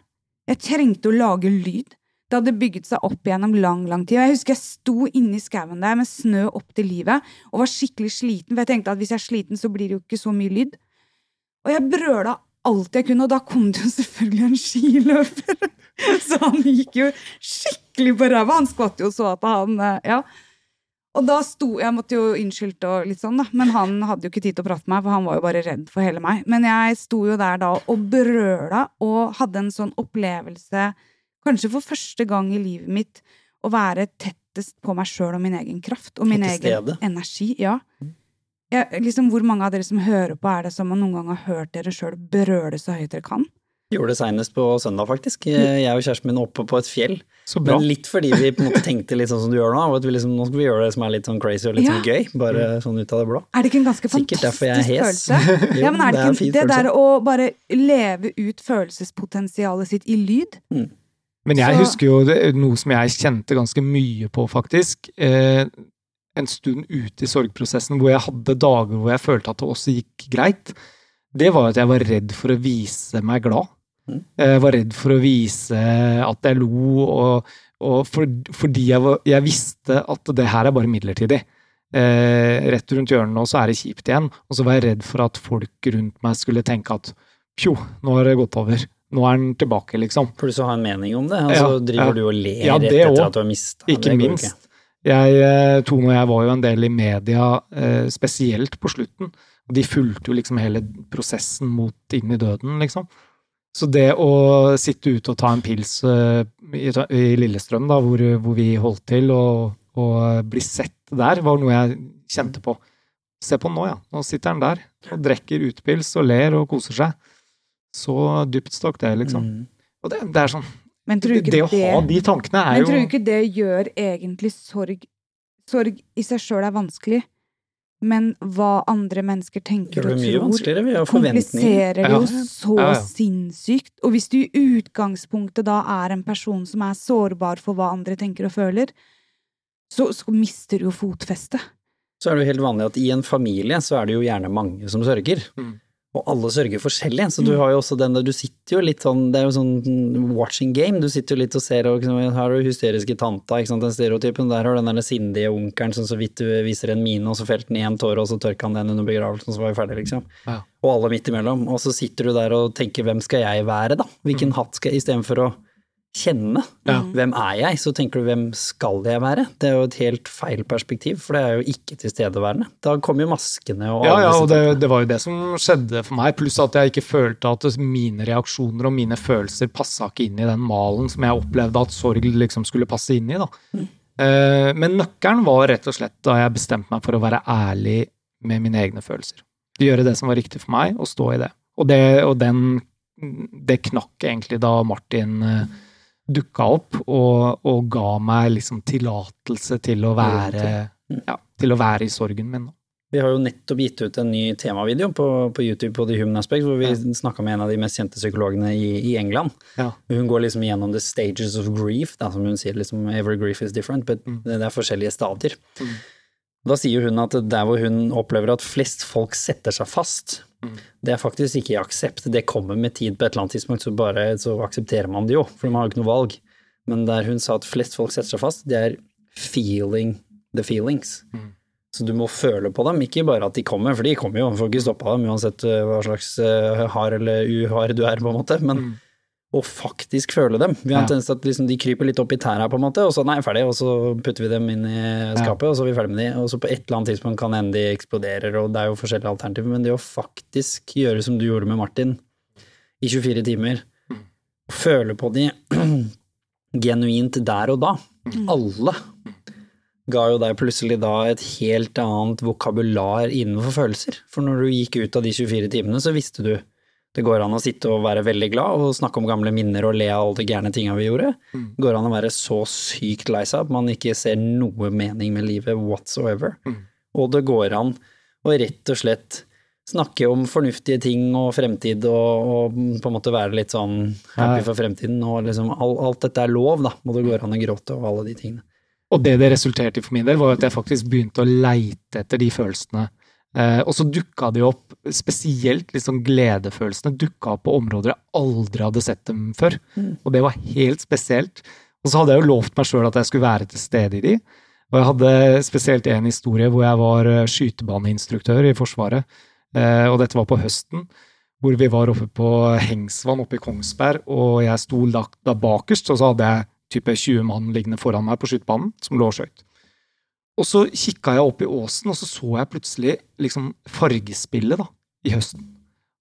Jeg trengte å lage lyd. Det hadde bygget seg opp gjennom lang, lang tid. Og jeg husker jeg sto inne i skauen der med snø opp til livet og var skikkelig sliten, for jeg tenkte at hvis jeg er sliten, så blir det jo ikke så mye lyd. Og jeg brøla alt jeg kunne, og da kom det jo selvfølgelig en skiløper. Så han gikk jo skikkelig på ræva. Han skvatt jo så at han eh, Ja. Og da sto Jeg måtte jo unnskylde og litt sånn, da, men han hadde jo ikke tid til å prate med meg, for han var jo bare redd for hele meg. Men jeg sto jo der da og brøla og hadde en sånn opplevelse, kanskje for første gang i livet mitt, å være tettest på meg sjøl og min egen kraft og min egen energi. Ja. Jeg, liksom, hvor mange av dere som hører på, er det som man noen gang har hørt dere sjøl brøle så høyt dere kan? Gjorde det seinest på søndag, faktisk. Jeg og kjæresten min oppe på et fjell. Så bra. Men litt fordi vi på en måte tenkte litt sånn som du gjør nå, at vi liksom, nå skal vi gjøre det som er litt sånn crazy og litt Ja. sånn gøy. Bare sånn ut av det blå. Er det ikke en ganske Sikkert er fantastisk følelse? Jo, ja, men er det det, er ikke det der å bare leve ut følelsespotensialet sitt i lyd? Men jeg Så- husker jo det, noe som jeg kjente ganske mye på, faktisk. Eh, en stund ute i sorgprosessen hvor jeg hadde dager hvor jeg følte at det også gikk greit. Det var at jeg var redd for å vise meg glad. Mm. Jeg var redd for å vise at jeg lo, og, og for, fordi jeg, var, jeg visste at det her er bare midlertidig. Eh, rett rundt hjørnet nå så er det kjipt igjen, og så var jeg redd for at folk rundt meg skulle tenke at pjo, nå har det gått over. Nå er den tilbake, liksom. For du så har en mening om det. Altså, Ja, driver ja. du og ler Ja, rett det etter også. at du har mista Ikke minst. Jeg, eh, Tone og jeg var jo en del i media, eh, spesielt på slutten. Og de fulgte jo liksom hele prosessen mot inn i døden, liksom. Så det å sitte ute og ta en pils eh, i, i Lillestrøm, da, hvor, hvor vi holdt til, og, og bli sett der, var noe jeg kjente på. Se på han nå, ja. Nå sitter han der og drikker utepils og ler og koser seg. Så dypt stakk det, liksom. Mm. Og det, det er sånn Men tror du ikke det å ha de tankene er men jo tror ikke det gjør egentlig sorg Sorg i seg sjøl er vanskelig, men hva andre mennesker tenker og tror kompliserer det jo Ja. så Ja, ja. sinnssykt. Og hvis du i utgangspunktet da er en person som er sårbar for hva andre tenker og føler, så, så mister du jo fotfestet. Så er det jo helt vanlig at i en familie så er det jo gjerne mange som sørger. Mm. Og alle sørger forskjellig, så du har jo også den der, du sitter jo litt sånn, det er jo sånn watching game, du sitter jo litt og ser, og liksom, her har du hysteriske tanta, ikke sant, den stereotypen, der har du den der sindige onkelen som så vidt du viser en mine, og så felte han i en tåre, og så tørka han den under begravelsen, og så var vi ferdig, liksom. Ja. Og alle midt imellom, og så sitter du der og tenker, hvem skal jeg være da? Hvilken hatt skal jeg, istedenfor å kjenne, Ja. hvem er jeg, så tenker du hvem skal jeg være? Det er jo et helt feil perspektiv, for det er jo ikke tilstedeværende. Da kom jo maskene og Ja, ja, og det, det var jo det som skjedde for meg, pluss at jeg ikke følte at mine reaksjoner og mine følelser passa ikke inn i den malen som jeg opplevde at sorg liksom skulle passe inn i. da. Mm. Men nøkkelen var rett og slett da jeg bestemte meg for å være ærlig med mine egne følelser. Gjøre det som var riktig for meg, og stå i det. Og det, og den, det knakk egentlig da Martin eh, dukka opp og, og ga meg liksom tillatelse til å være ja, til å være i sorgen min. Vi har jo nettopp gitt ut en ny temavideo på, på YouTube på The Human Aspect, hvor vi Ja. snakka med en av de mest kjente psykologene i, i England. Ja. Hun går liksom gjennom the stages of grief, da, som hun sier. liksom Every grief is different, but Mm. det er forskjellige stadier. Mm. Da sier hun at der hvor hun opplever at flest folk setter seg fast. Det er faktisk ikke i aksept. Det kommer med tid på et eller annet tidspunkt, så bare så aksepterer man det jo, for man har jo ikke noe valg. Men der hun sa at flest folk setter seg fast, det er feeling the feelings. Mm. Så du må føle på dem, ikke bare at de kommer, for de kommer jo, man får ikke stoppa dem uansett eh, hva slags eh, hard eller uhard du er, på en måte, men Mm. Å faktisk føle dem. Vi har Ja. en tendens til at liksom de kryper litt opp i tæra, på en måte, og så nei, ferdig, og så putter vi dem inn i skapet, og så er vi ferdig med de, og så på et eller annet tidspunkt kan hende de eksploderer, og det er jo forskjellige alternativer, men det å faktisk gjøre som du gjorde med Martin i 24 timer, Mm. føle på de genuint der og da, alle, ga jo deg plutselig da et helt annet vokabular innenfor følelser. For når du gikk ut av de 24 timene, så visste du det går an å sitte og være veldig glad og snakke om gamle minner og le av alle de gærne tinga vi gjorde. Mm. Det går an å være så sykt lei seg at man ikke ser noe mening med livet whatsoever. Mm. Og det går an å rett og slett snakke om fornuftige ting og fremtid og, og på en måte være litt sånn happy for fremtiden. Og liksom all, alt dette er lov, da, og det går an å gråte og alle de tingene. Og det det resulterte i for min del, var at jeg faktisk begynte å leite etter de følelsene. Eh, og så dukka de opp, spesielt liksom gledefølelsene, dukka opp på områder jeg aldri hadde sett dem før. Og det var helt spesielt. Og så hadde jeg jo lovt meg sjøl at jeg skulle være til stede i de. Og jeg hadde spesielt en historie hvor jeg var eh, skytebaneinstruktør i Forsvaret. Eh, og dette var på høsten, hvor vi var oppe på Hengsvann oppe i Kongsberg, og jeg sto lagt da bakerst, og så hadde jeg type 20 mann liggende foran meg på skytebanen, som lå og skøyt. Og så kikka jeg opp i åsen, og så så jeg plutselig liksom fargespillet da, i høsten.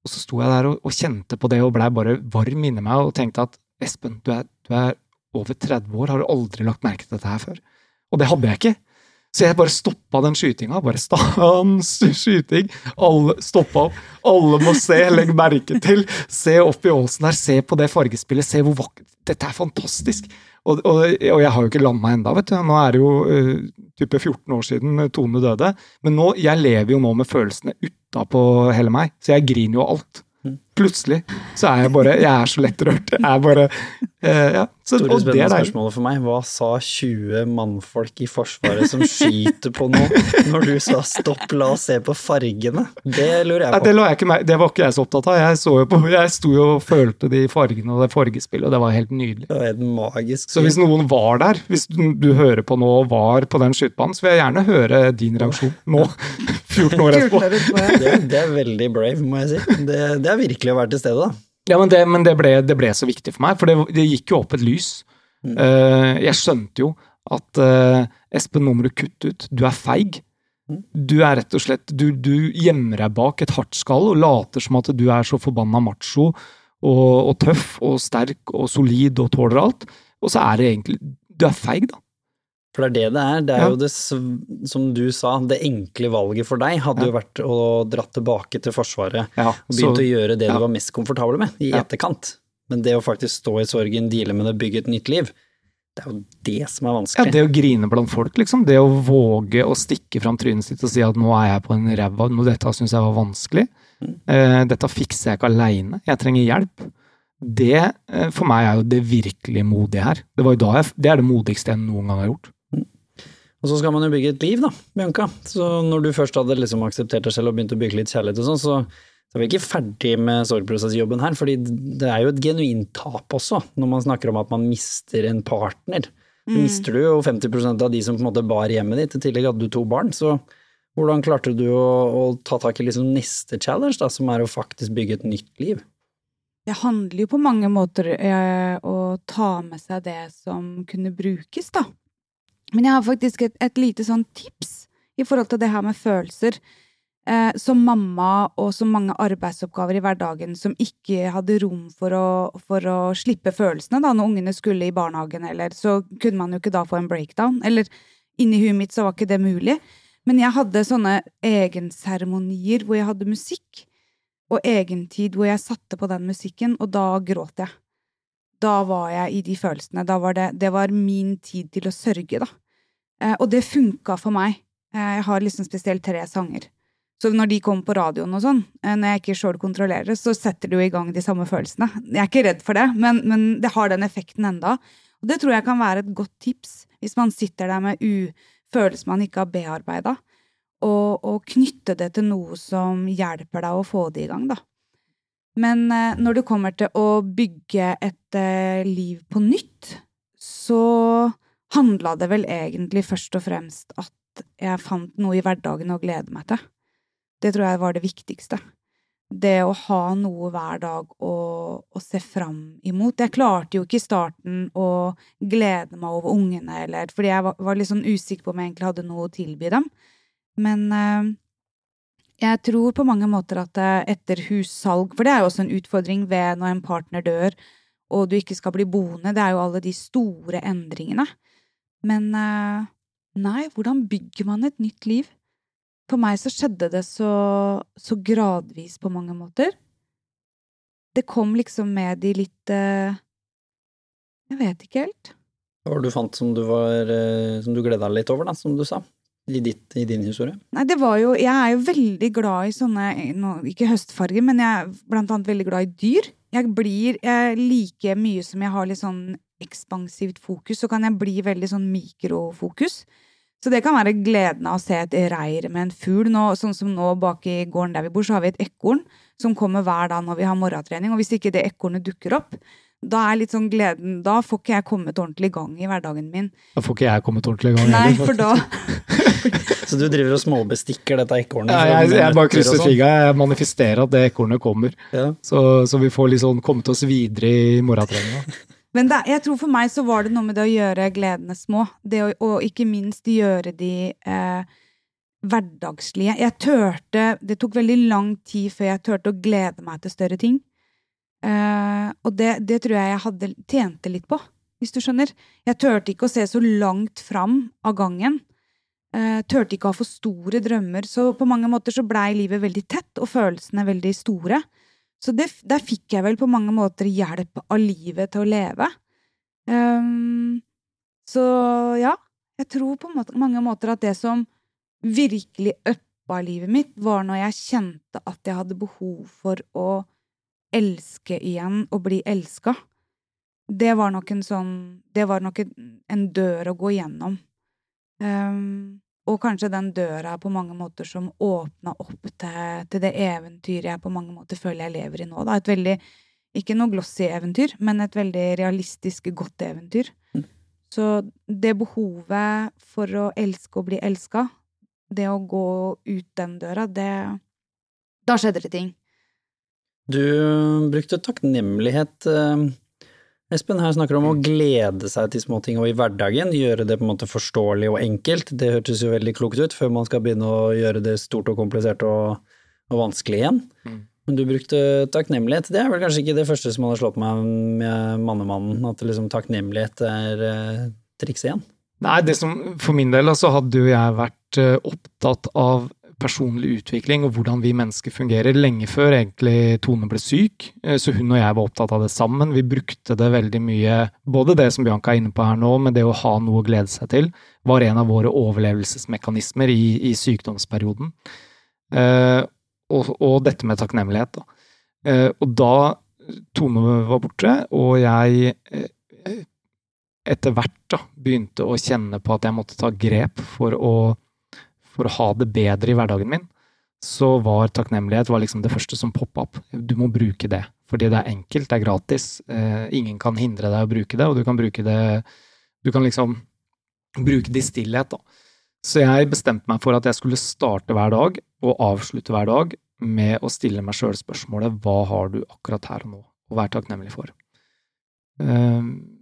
Og så sto jeg der og, og kjente på det og blei bare varm inni meg og tenkte at Espen, du er, du er over 30 år, har du aldri lagt merke til dette her før? Og det hadde jeg ikke. Så jeg bare stoppa den skytinga. Bare stans skyting. Alle stoppa opp. Alle må se, legg merke til. Se opp i åsen her, se på det fargespillet, se hvor vakkert Dette er fantastisk. Og, og, og jeg har jo ikke landa ennå, vet du. Nå er det jo uh, type 14 år siden Tone døde. Men nå, jeg lever jo nå med følelsene utapå hele meg, så jeg griner jo alt. Plutselig så er jeg bare Jeg er så lettrørt. Jeg er bare Ja. Så, Store og det spennende er spørsmålet for meg. Hva sa 20 mannfolk i Forsvaret som skyter på noe, når du sa stopp, la oss se på fargene? Det lurer jeg det, på. la jeg ikke, mer- det var ikke jeg så opptatt av. Jeg, så jo på, jeg sto jo og følte de fargene og det fargespillet, og det var helt nydelig. Det var helt magisk. Så hvis noen var der, hvis du, du hører på nå og var på den skytebanen, så vil jeg gjerne høre din reaksjon nå, 14 år etterpå. Ja. det, det er veldig brave, må jeg si. Det, det er virkelig å være til stede, da. Ja, men det, men det, ble, det ble så viktig for meg, for det, det gikk jo opp et lys. Mm. Uh, jeg skjønte jo at uh, Espen, nå må du kutte ut. Du er feig. Mm. Du er rett og slett Du, du gjemmer deg bak et hardt skall og later som at du er så forbanna macho og, og tøff og sterk og solid og tåler alt. Og så er det egentlig Du er feig, da. For det er det det er. Det er Ja. jo det, som du sa, det enkle valget for deg hadde Ja. jo vært å dra tilbake til Forsvaret Ja, og begynt å gjøre det du var mest komfortabel med, i etterkant. Men det å faktisk stå i sorgen, deale med det, bygge et nytt liv, det er jo det som er vanskelig. Ja, det å grine blant folk, liksom. Det å våge å stikke fram trynet sitt og si at nå er jeg på en ræva, nå dette syns jeg var vanskelig. Mm. Eh, dette fikser jeg ikke aleine, jeg trenger hjelp. Det eh, for meg er jo det virkelig modige her. Det, var jo da jeg, det er det modigste jeg noen gang har gjort. Og så skal man jo bygge et liv, da, Bianca. Så når du først hadde liksom akseptert deg selv og begynt å bygge litt kjærlighet og sånn, så Så er vi ikke ferdig med sorgprosessjobben her, fordi det er jo et genuint tap også, når man snakker om at man mister en partner. Så Mm. mister du jo 50% av de som på en måte bar hjemmet ditt, i tillegg hadde du to barn. Så hvordan klarte du å, å ta tak i liksom neste challenge, da, som er å faktisk bygge et nytt liv? Det handler jo på mange måter eh, å ta med seg det som kunne brukes, da. Men jeg har faktisk et, et lite sånn tips i forhold til det her med følelser. Eh, som mamma og så mange arbeidsoppgaver i hverdagen som ikke hadde rom for å, for å slippe følelsene da, når ungene skulle i barnehagen, eller så kunne man jo ikke da få en breakdown. Eller inni huet mitt så var ikke det mulig. Men jeg hadde sånne egenseremonier hvor jeg hadde musikk og egentid hvor jeg satte på den musikken, og da gråt jeg. Da var jeg i de følelsene. Da var det, det var min tid til å sørge, da. Eh, og det funka for meg. Eh, jeg har liksom spesielt tre sanger. Så når de kommer på radioen og sånn, eh, når jeg ikke sjøl kontrollerer det, så setter det jo i gang de samme følelsene. Jeg er ikke redd for det, men, men det har den effekten enda. Og det tror jeg kan være et godt tips hvis man sitter der med følelser man ikke har bearbeida og, og knytte det til noe som hjelper deg å få det i gang, da. Men eh, når det kommer til å bygge et eh, liv på nytt, så handla det vel egentlig først og fremst at jeg fant noe i hverdagen å glede meg til. Det tror jeg var det viktigste. Det å ha noe hver dag å, å se fram imot. Jeg klarte jo ikke i starten å glede meg over ungene, eller fordi jeg var, var litt sånn usikker på om jeg egentlig hadde noe å tilby dem. Men eh, jeg tror på mange måter at etter hussalg, for det er jo også en utfordring ved når en partner dør, og du ikke skal bli boende, det er jo alle de store endringene. Men eh, nei, hvordan bygger man et nytt liv? For meg så skjedde det så, så gradvis på mange måter. Det kom liksom med de litt eh, Jeg vet ikke helt. Hva var det du fant som du, var, eh, du gleda deg litt over, da, som du sa? I, ditt, I din historie? Nei, det var jo Jeg er jo veldig glad i sånne no, Ikke høstfarger, men jeg er blant annet veldig glad i dyr. Jeg blir jeg Like mye som jeg har litt sånn ekspansivt fokus, så kan jeg bli veldig sånn mikrofokus. Så det kan være gleden av å se et reir med en fugl. Nå, sånn som nå bak i gården der vi bor, så har vi et ekorn som kommer hver dag når vi har morgentrening. Og hvis ikke det ekornet dukker opp, da er litt sånn gleden Da får ikke jeg kommet ordentlig i gang i hverdagen min. Da får ikke jeg kommet ordentlig i gang. Nei, for da Så du driver og småbestikker dette ekornet? Ja, jeg, jeg, jeg bare krysser sånn? fingra. Jeg manifesterer at det ekornet kommer. Ja. Så, så vi får liksom kommet oss videre i morgentreninga. Men det, jeg tror for meg så var det noe med det å gjøre gledene små. Det å, og ikke minst gjøre de eh, hverdagslige. Jeg tørte Det tok veldig lang tid før jeg turte å glede meg til større ting. Eh, og det, det tror jeg jeg hadde tjente litt på, hvis du skjønner. Jeg turte ikke å se så langt fram av gangen. Uh, turte ikke å ha for store drømmer. Så på mange måter så blei livet veldig tett, og følelsene veldig store. Så det, der fikk jeg vel på mange måter hjelp av livet til å leve. Um, så ja, jeg tror på mange måter at det som virkelig uppa livet mitt, var når jeg kjente at jeg hadde behov for å elske igjen og bli elska. Det var nok en sånn Det var nok en, dør å gå gjennom. Um, og kanskje den døra på mange måter som åpna opp til, til det eventyret jeg på mange måter føler jeg lever i nå. Da. Et veldig, ikke noe glossy eventyr, men et veldig realistisk, godt eventyr. Mm. Så det behovet for å elske og bli elska, det å gå ut den døra, det Da skjedde det ting. Du brukte takknemlighet. eh, Espen her snakker om å glede seg til småting og i hverdagen, gjøre det på en måte forståelig og enkelt. Det hørtes jo veldig klokt ut, før man skal begynne å gjøre det stort og komplisert og, og vanskelig igjen. Mm. Men du brukte takknemlighet. Det er vel kanskje ikke det første som hadde slått meg med Mannemannen, at liksom takknemlighet er trikset triks igjen. Nei, det som, for min del så hadde jo jeg vært eh, opptatt av personlig utvikling og hvordan vi mennesker fungerer, lenge før egentlig Tone ble syk. Eh, Så hun og jeg var opptatt av det sammen. Vi brukte det veldig mye, både det som Bianca er inne på her nå, men det å ha noe å glede seg til, var en av våre overlevelsesmekanismer i, i sykdomsperioden. Eh, og, og dette med takknemlighet, da. Eh, og da Tone var borte, og jeg etter hvert da, begynte å kjenne på at jeg måtte ta grep for å, for å ha det bedre i hverdagen min, så var takknemlighet var liksom det første som poppa opp. Du må bruke det, fordi det er enkelt, det er gratis. Eh, ingen kan hindre deg å bruke det, og du kan bruke det Du kan liksom bruke det i stillhet, da. Så jeg bestemte meg for at jeg skulle starte hver dag og avslutte hver dag med å stille meg sjøl spørsmålet hva har du akkurat her og nå å være takknemlig for? Um,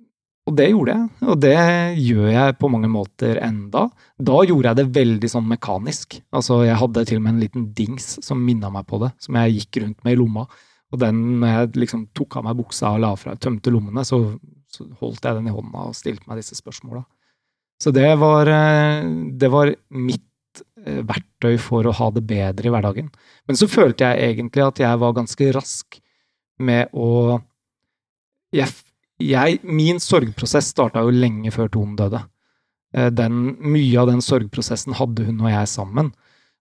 og det gjorde jeg, og det gjør jeg på mange måter enda. Da gjorde jeg det veldig sånn mekanisk. Altså, jeg hadde til og med en liten dings som minna meg på det, som jeg gikk rundt med i lomma. Og den, når jeg liksom tok av meg buksa og la fra, tømte lommene, så, så holdt jeg den i hånda og stilte meg disse spørsmåla. Så det var, eh, det var mitt eh, verktøy for å ha det bedre i hverdagen. Men så følte jeg egentlig at jeg var ganske rask med å jeg jeg, min sorgprosess starta jo lenge før Tone døde. Eh, den, mye av den sorgprosessen hadde hun og jeg sammen.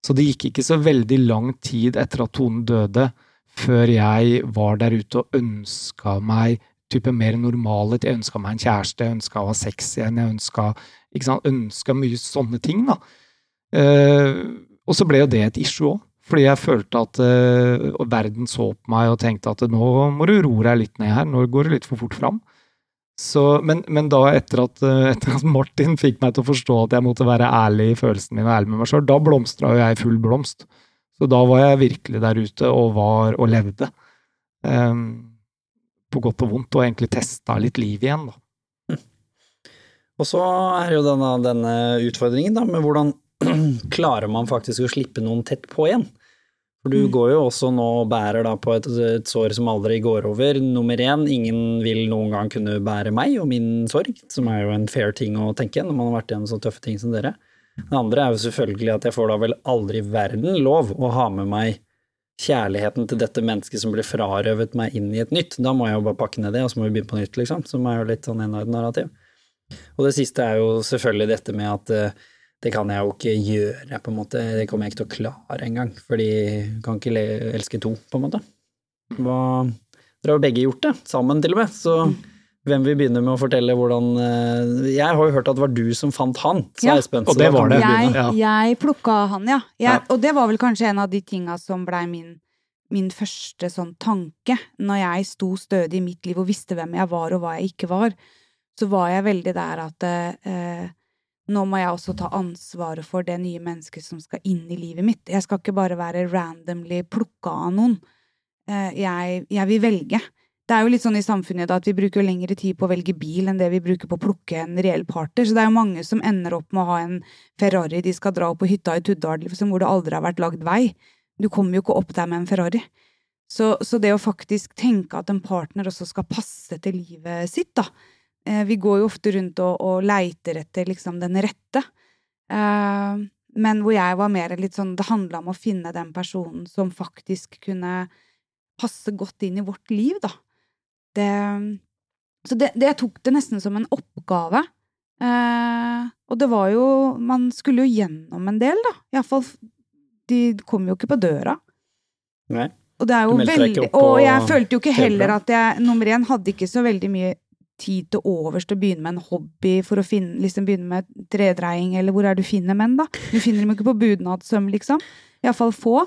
Så det gikk ikke så veldig lang tid etter at Tone døde, før jeg var der ute og ønska meg type mer normalhet. Jeg ønska meg en kjæreste, jeg ønska å ha sex igjen, jeg ønska, ønska mye sånne ting, da. Uh, og så ble jo det et issue òg, fordi jeg følte at uh, verden så på meg og tenkte at nå må du roe deg litt ned her, nå går det litt for fort fram. Så, men, men, da, etter at, eh, etter at, Martin fikk meg til å forstå at jeg måtte være ærlig i følelsene mine og ærlig med meg sjøl, da blomstra jo jeg full blomst. Så da var jeg virkelig der ute og var og levde. Um, på godt og vondt, og egentlig testa litt liv igjen, da. Og så er jo denne, denne utfordringen da, med hvordan klarer man faktisk å slippe noen tett på igjen? For du mm. går jo også nå og bærer da på et, et, sår som aldri går over. Nummer én, ingen vil noen gang kunne bære meg og min sorg, som er jo en fair ting å tenke når man har vært gjennom så tøffe ting som dere. Det andre er jo selvfølgelig at jeg får da vel aldri i verden lov å ha med meg kjærligheten til dette mennesket som blir frarøvet meg inn i et nytt. Da må jeg jo bare pakke ned det, og så må vi begynne på nytt, liksom. Som er jo litt sånn enarmet narrativ. Og det siste er jo selvfølgelig dette med at uh, det kan jeg jo ikke gjøre, på en måte. Det kommer jeg ikke til å klare engang, fordi jeg kan ikke elske to, på en måte. Hva, dere har jo begge gjort det, sammen til og med, så hvem vil begynne med å fortelle hvordan eh, Jeg har jo hørt at det var du som fant han, sa ja. Espen. Og det var det. Jeg, ja. jeg plukka han, ja. Jeg, ja. Og det var vel kanskje en av de tinga som blei min, min første sånn tanke når jeg sto stødig i mitt liv og visste hvem jeg var og hva jeg ikke var. Så var jeg veldig der at eh, nå må jeg også ta ansvaret for det nye mennesket som skal inn i livet mitt. Jeg skal ikke bare være randomly plukka av noen. Eh, jeg, jeg, vil velge. Det er jo litt sånn i samfunnet at vi bruker lengre tid på å velge bil enn det vi bruker på å plukke en reell parter. Så det er jo mange som ender opp med å ha en Ferrari de skal dra opp på hytta i Tuddal, liksom, hvor det aldri har vært lagd vei. Du kommer jo ikke opp der med en Ferrari. Så, så det å faktisk tenke at en partner også skal passe til livet sitt, da, vi går jo ofte rundt og, og leiter etter liksom den rette. Eh, men hvor jeg var mer litt sånn Det handla om å finne den personen som faktisk kunne passe godt inn i vårt liv, da. Det Så det, det jeg tok det nesten som en oppgave. Eh, og det var jo Man skulle jo gjennom en del, da. Iallfall De kom jo ikke på døra. Nei. Og det er jo veldig Og jeg følte jo ikke heller at jeg Nummer én hadde ikke så veldig mye tid til overs til å begynne med en hobby for å finne, liksom begynne med tredreiing, eller hvor er du finner menn, da? Du finner dem ikke på budnadssøm, liksom. Iallfall få.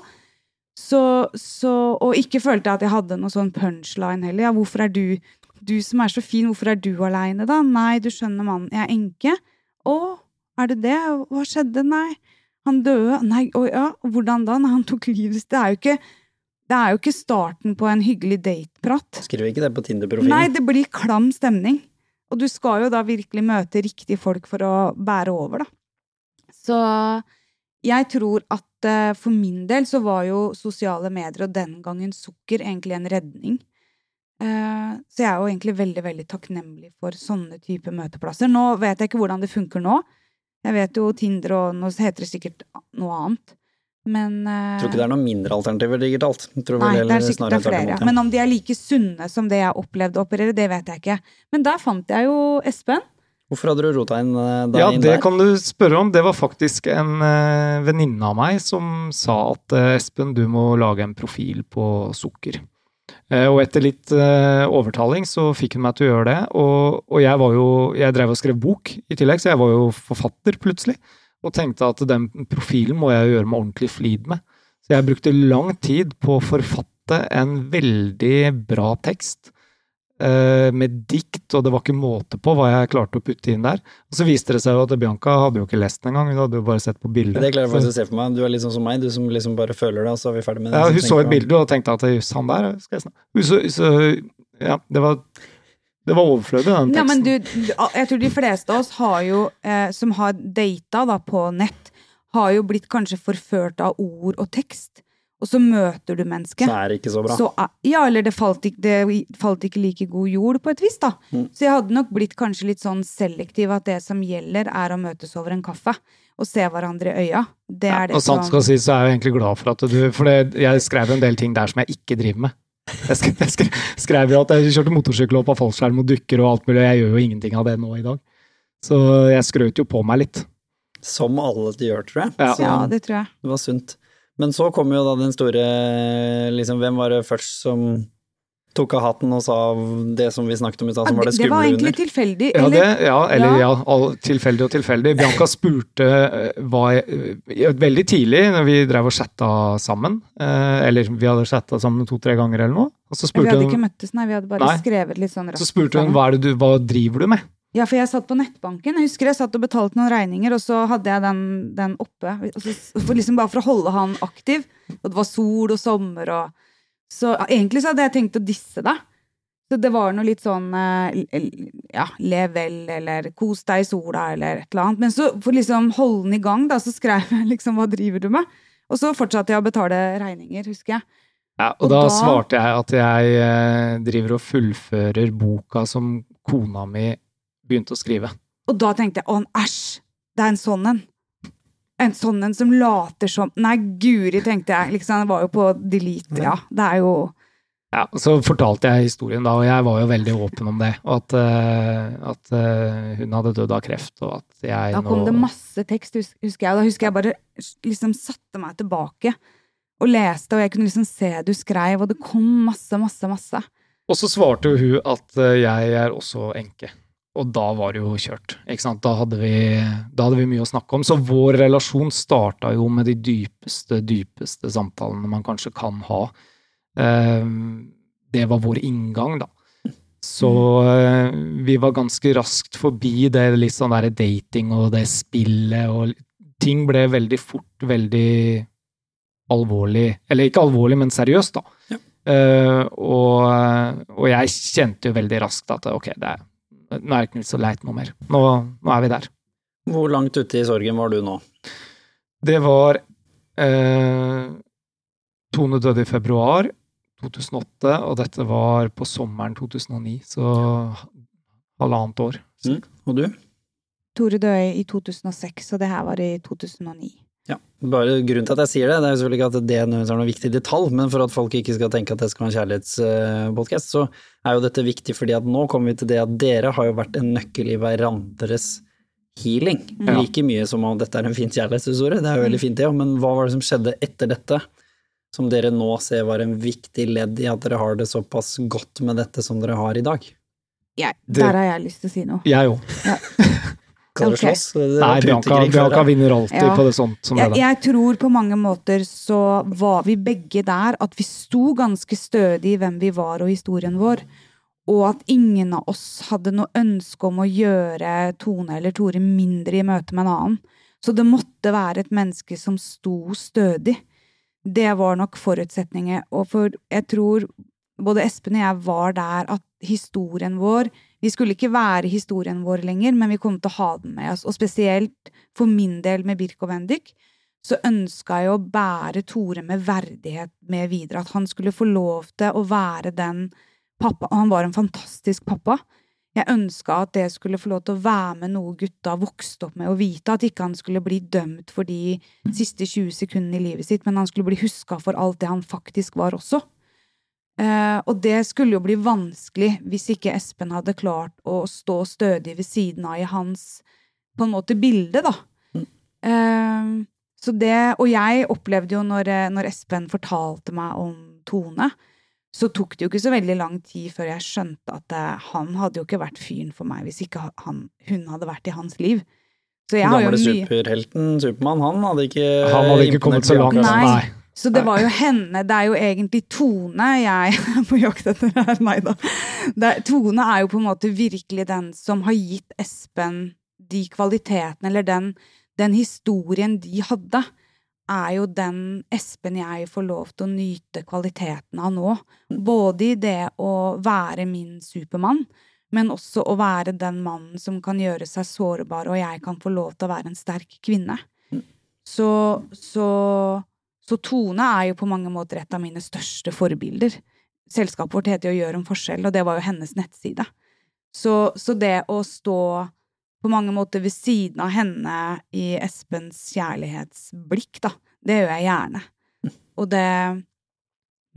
Så, så, og ikke følte jeg at jeg hadde noe sånn punchline heller. Ja, hvorfor er du Du som er så fin, hvorfor er du aleine, da? Nei, du skjønner, mannen, jeg er enke. Å, er det det? Hva skjedde? Nei. Han døde. Nei, å ja, hvordan da? Nei, han tok livet sitt. Det er jo ikke det er jo ikke starten på en hyggelig dateprat. Skriver ikke det på Tinder-profilen. Nei, det blir klam stemning. Og du skal jo da virkelig møte riktige folk for å bære over, da. Så jeg tror at uh, for min del så var jo sosiale medier og den gangen sukker egentlig en redning. Uh, så jeg er jo egentlig veldig, veldig takknemlig for sånne type møteplasser. Nå vet jeg ikke hvordan det funker nå. Jeg vet jo Tinder og nå heter det sikkert noe annet. Men uh, Tror ikke det er noen mindre alternativer digitalt. nei, det er sikkert det er flere. Men om de er like sunne som det jeg opplevde å operere, det vet jeg ikke. Men der fant jeg jo Espen. Hvorfor hadde du rota inn eh, deg ja, inn der? Ja, det kan du spørre om. Det var faktisk en uh, venninne av meg som sa at uh, Espen, du må lage en profil på sukker. Og etter litt overtaling så fikk hun meg til å gjøre det. Og, og jeg var jo Jeg drev og skrev bok i tillegg, så jeg var jo forfatter plutselig og tenkte at den profilen må jeg gjøre meg ordentlig flid med. Så Jeg brukte lang tid på å forfatte en veldig bra tekst. eh, med dikt, og det var ikke måte på hva jeg klarte å putte inn der. Og så viste det seg jo at Bianca hadde jo ikke lest den engang, hun hadde jo bare sett på bildet. Det klarer jeg faktisk å se for meg. Du er litt sånn som meg, du som liksom bare føler det, og så er vi ferdig med det. Ja, hun så et bilde og tenkte at jøss, han der skal jeg snakke så, så Ja, det var, det var overflødig, den teksten. Ja, men du, du- jeg tror de fleste av oss har jo, eh, som har data da på nett, har jo blitt kanskje forført av ord og tekst, og så møter du mennesket. Så er det ikke så bra. Så, er- ja, eller det falt, ikke, det falt ikke like god jord på et vis, da. Mm. Så jeg hadde nok blitt kanskje litt sånn selektiv at det som gjelder, er å møtes over en kaffe og se hverandre i øya. Det Ja, er det og sant skal sies, så er jeg egentlig glad for at du For det, jeg skrev en del ting der som jeg ikke driver med. Jeg skrev, jeg skrev, skrev jo at jeg kjørte motorsykkel opp av fallskjerm og dukker og alt mulig, jeg gjør jo ingenting av det nå i dag. Så jeg skrøt jo på meg litt. Som alle de gjør, tror jeg. Ja. Så Ja, det tror jeg. det var sunt. Men så kom jo da den store liksom, Hvem var det først som tok av hatten og sa det som vi snakket om i stad, som var det det var egentlig under? tilfeldig. Ja, eller- det, ja eller Ja. ja, tilfeldig og tilfeldig. Bianca spurte eh, hva jeg, eh, Veldig tidlig, når vi drev og chatta sammen, eh, eller vi hadde chatta sammen to-tre ganger eller noe, og så spurte Vi hadde hadde ikke møttes, nei, vi hadde bare Nei. skrevet litt sånn raskt. så spurte hun hva, er det du, hva driver du med? Ja, for jeg satt på nettbanken. Jeg husker jeg satt og betalte noen regninger, og så hadde jeg den, den oppe. Og så, for liksom bare for å holde han aktiv. Og det var sol og sommer og Så egentlig så hadde jeg tenkt å disse deg. Så det var noe litt sånn eh, ja, lev vel, eller kos deg i sola, eller et eller annet. Men så for liksom holde den i gang, da, så skrev jeg liksom hva driver du med? Og så fortsatte jeg å betale regninger, husker jeg. Ja, og, Og da, da- svarte jeg at jeg eh, driver og fullfører boka som kona mi begynte å skrive. Og da tenkte jeg å, æsj, det er en sånn en. En sånn en som later som Nei, guri, tenkte jeg. Liksom, det var jo på delete, ja. Det er jo Ja, Så fortalte jeg historien da, og jeg var jo veldig åpen om det. Og at, uh, at uh, hun hadde dødd av kreft, og at jeg Da kom nå det masse tekst, husker jeg. Da husker jeg bare liksom satte meg tilbake og leste, og jeg kunne liksom se du skrev, og det kom masse, masse, masse. Og så svarte jo hun at eh, jeg er også enke. Og da var det jo kjørt. ikke sant? Da hadde vi, da hadde vi mye å snakke om. Så vår relasjon starta jo med de dypeste, dypeste samtalene man kanskje kan ha. Eh, Det var vår inngang, da. Så eh, vi var ganske raskt forbi det litt sånn derre dating og det spillet og Ting ble veldig fort veldig alvorlig. Eller ikke alvorlig, men seriøst, da. Ja. Eh, og, og jeg kjente jo veldig raskt at ok, det er, nå er det ikke så leit noe mer. Nå, nå er vi der. Hvor langt ute i sorgen var du nå? Det var eh, Tone døde i februar 2008, og dette var på sommeren 2009, så halvannet år. Mm. Og du? Tore døde i 2006, og det her var i 2009. Ja, bare Grunnen til at jeg sier det, det er jo selvfølgelig ikke at det nødvendigvis er noen viktig detalj, men for at folk ikke skal tenke at det skal være en kjærlighetspodkast, så er jo dette viktig fordi at nå kommer vi til det at dere har jo vært en nøkkel i hverandres healing. Ja. Like mye som om dette er en fin kjærlighetshistorie, det er jo veldig fint det òg, men hva var det som skjedde etter dette? Som dere nå ser var en viktig ledd i at dere har det såpass godt med dette som dere har i dag? Jeg, der har jeg lyst til å si noe. Jeg òg. Kan dere Ok. slåss? Nei, Bianca, Bianca vinner alltid Ja. på det sånt som Jeg, det. jeg tror på mange måter så var vi begge der, at vi sto ganske stødig i hvem vi var og historien vår, og at ingen av oss hadde noe ønske om å gjøre Tone eller Tore mindre i møte med en annen. Så det måtte være et menneske som sto stødig. Det var nok forutsetninger, og for jeg tror både Espen og jeg var der at historien vår Vi skulle ikke være historien vår lenger, men vi kom til å ha den med oss. Og spesielt for min del med Birk og Bendik, så ønska jeg å bære Tore med verdighet med videre. At han skulle få lov til å være den pappa. Og han var en fantastisk pappa. Jeg ønska at det skulle få lov til å være med noe gutta vokste opp med, og vite at ikke han skulle bli dømt for de siste 20 sekundene i livet sitt, men han skulle bli huska for alt det han faktisk var også. Eh, og det skulle jo bli vanskelig hvis ikke Espen hadde klart å stå stødig ved siden av i hans på en måte bilde, da. Mm. Eh, så det, og jeg opplevde jo når, eh, når Espen fortalte meg om Tone, så tok det jo ikke så veldig lang tid før jeg skjønte at eh, han hadde jo ikke vært fyren for meg hvis ikke han, hun hadde vært i hans liv. Så jeg har jo Gamle superhelten Supermann, han hadde ikke Han hadde ikke kommet så langt. Nei. Nei. Så det var jo henne, det er jo egentlig Tone jeg er på jakt etter her, nei da. Tone er jo på en måte virkelig den som har gitt Espen de kvalitetene, eller den, den historien de hadde, er jo den Espen jeg får lov til å nyte kvaliteten av nå. Både i det å være min Supermann, men også å være den mannen som kan gjøre seg sårbar, og jeg kan få lov til å være en sterk kvinne. Så, så, så Tone er jo på mange måter et av mine største forbilder. Selskapet vårt heter jo Gjør en forskjell, og det var jo hennes nettside. Så, så det å stå på mange måter ved siden av henne i Espens kjærlighetsblikk, da, det gjør jeg gjerne. Og det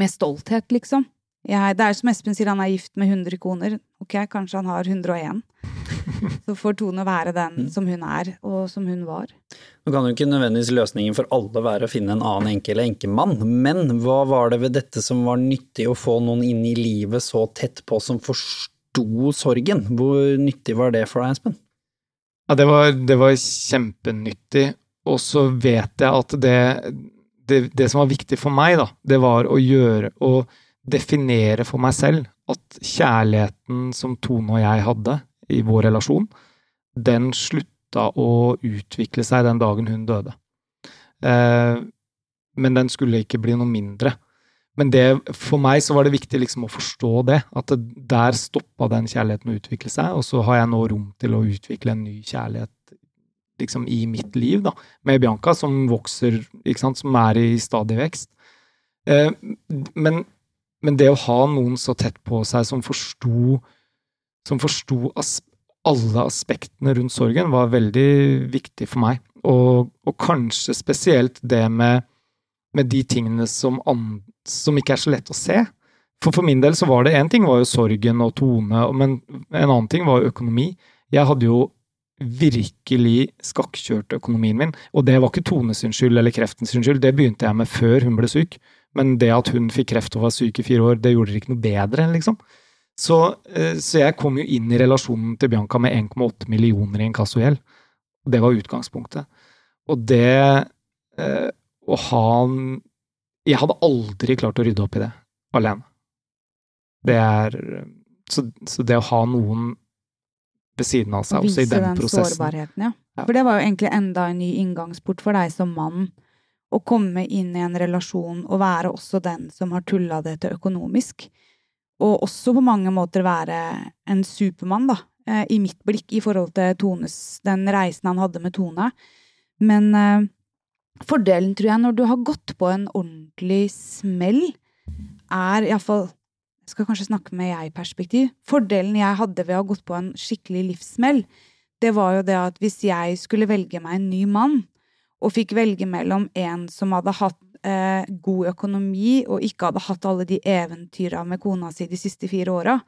med stolthet, liksom. Jeg, det er som Espen sier, han er gift med 100 koner. Ok, kanskje han har 101. Så får Tone være den som hun er, og som hun var. Nå kan jo ikke nødvendigvis løsningen for alle være å finne en annen enke eller enkemann, men hva var det ved dette som var nyttig å få noen inn i livet så tett på som forsto sorgen? Hvor nyttig var det for deg, Espen? Ja, det var, det var kjempenyttig, og så vet jeg at det, det, det som var viktig for meg, da, det var å gjøre Å definere for meg selv at kjærligheten som Tone og jeg hadde i vår relasjon, den slutta å utvikle seg den dagen hun døde. Eh, men den skulle ikke bli noe mindre. Men det, for meg så var det viktig liksom å forstå det, at der stoppa den kjærligheten å utvikle seg, og så har jeg nå rom til å utvikle en ny kjærlighet liksom i mitt liv, da, med Bianca, som vokser, ikke sant, som er i stadig vekst. Eh, men men det å ha noen så tett på seg som forsto som forsto as alle aspektene rundt sorgen, var veldig viktig for meg. Og, og kanskje spesielt det med, med de tingene som, som, ikke er så lett å se. For for min del så var det én ting var jo sorgen og tone, men en annen ting var jo økonomi. Jeg hadde jo virkelig skakkjørt økonomien min, og det var ikke Tone sin skyld eller kreftens skyld, det begynte jeg med før hun ble syk. Men det at hun fikk kreft og var syk i fire år, det gjorde det ikke noe bedre, liksom. Så, eh, så jeg kom jo inn i relasjonen til Bianca med 1,8 millioner i inkassogjeld. Det var utgangspunktet. Og det eh, å ha Jeg hadde aldri klart å rydde opp i det alene. Det er Så, så det å ha noen ved siden av seg også i den, den prosessen. Sårbarheten, ja. ja. For det var jo egentlig enda en ny inngangsport for deg som mann å komme inn i en relasjon og være også den som har tulla det til økonomisk. Og også på mange måter være en supermann, da, eh, i mitt blikk, i forhold til Tones, den reisen han hadde med Tone. Men eh, fordelen, tror jeg, når du har gått på en ordentlig smell, er iallfall Jeg skal kanskje snakke med jeg-perspektiv. Fordelen jeg hadde ved å ha gått på en skikkelig livssmell, det var jo det at hvis jeg skulle velge meg en ny mann, og fikk velge mellom en som hadde hatt eh, god økonomi og ikke hadde hatt alle de eventyra med kona si de siste fire åra,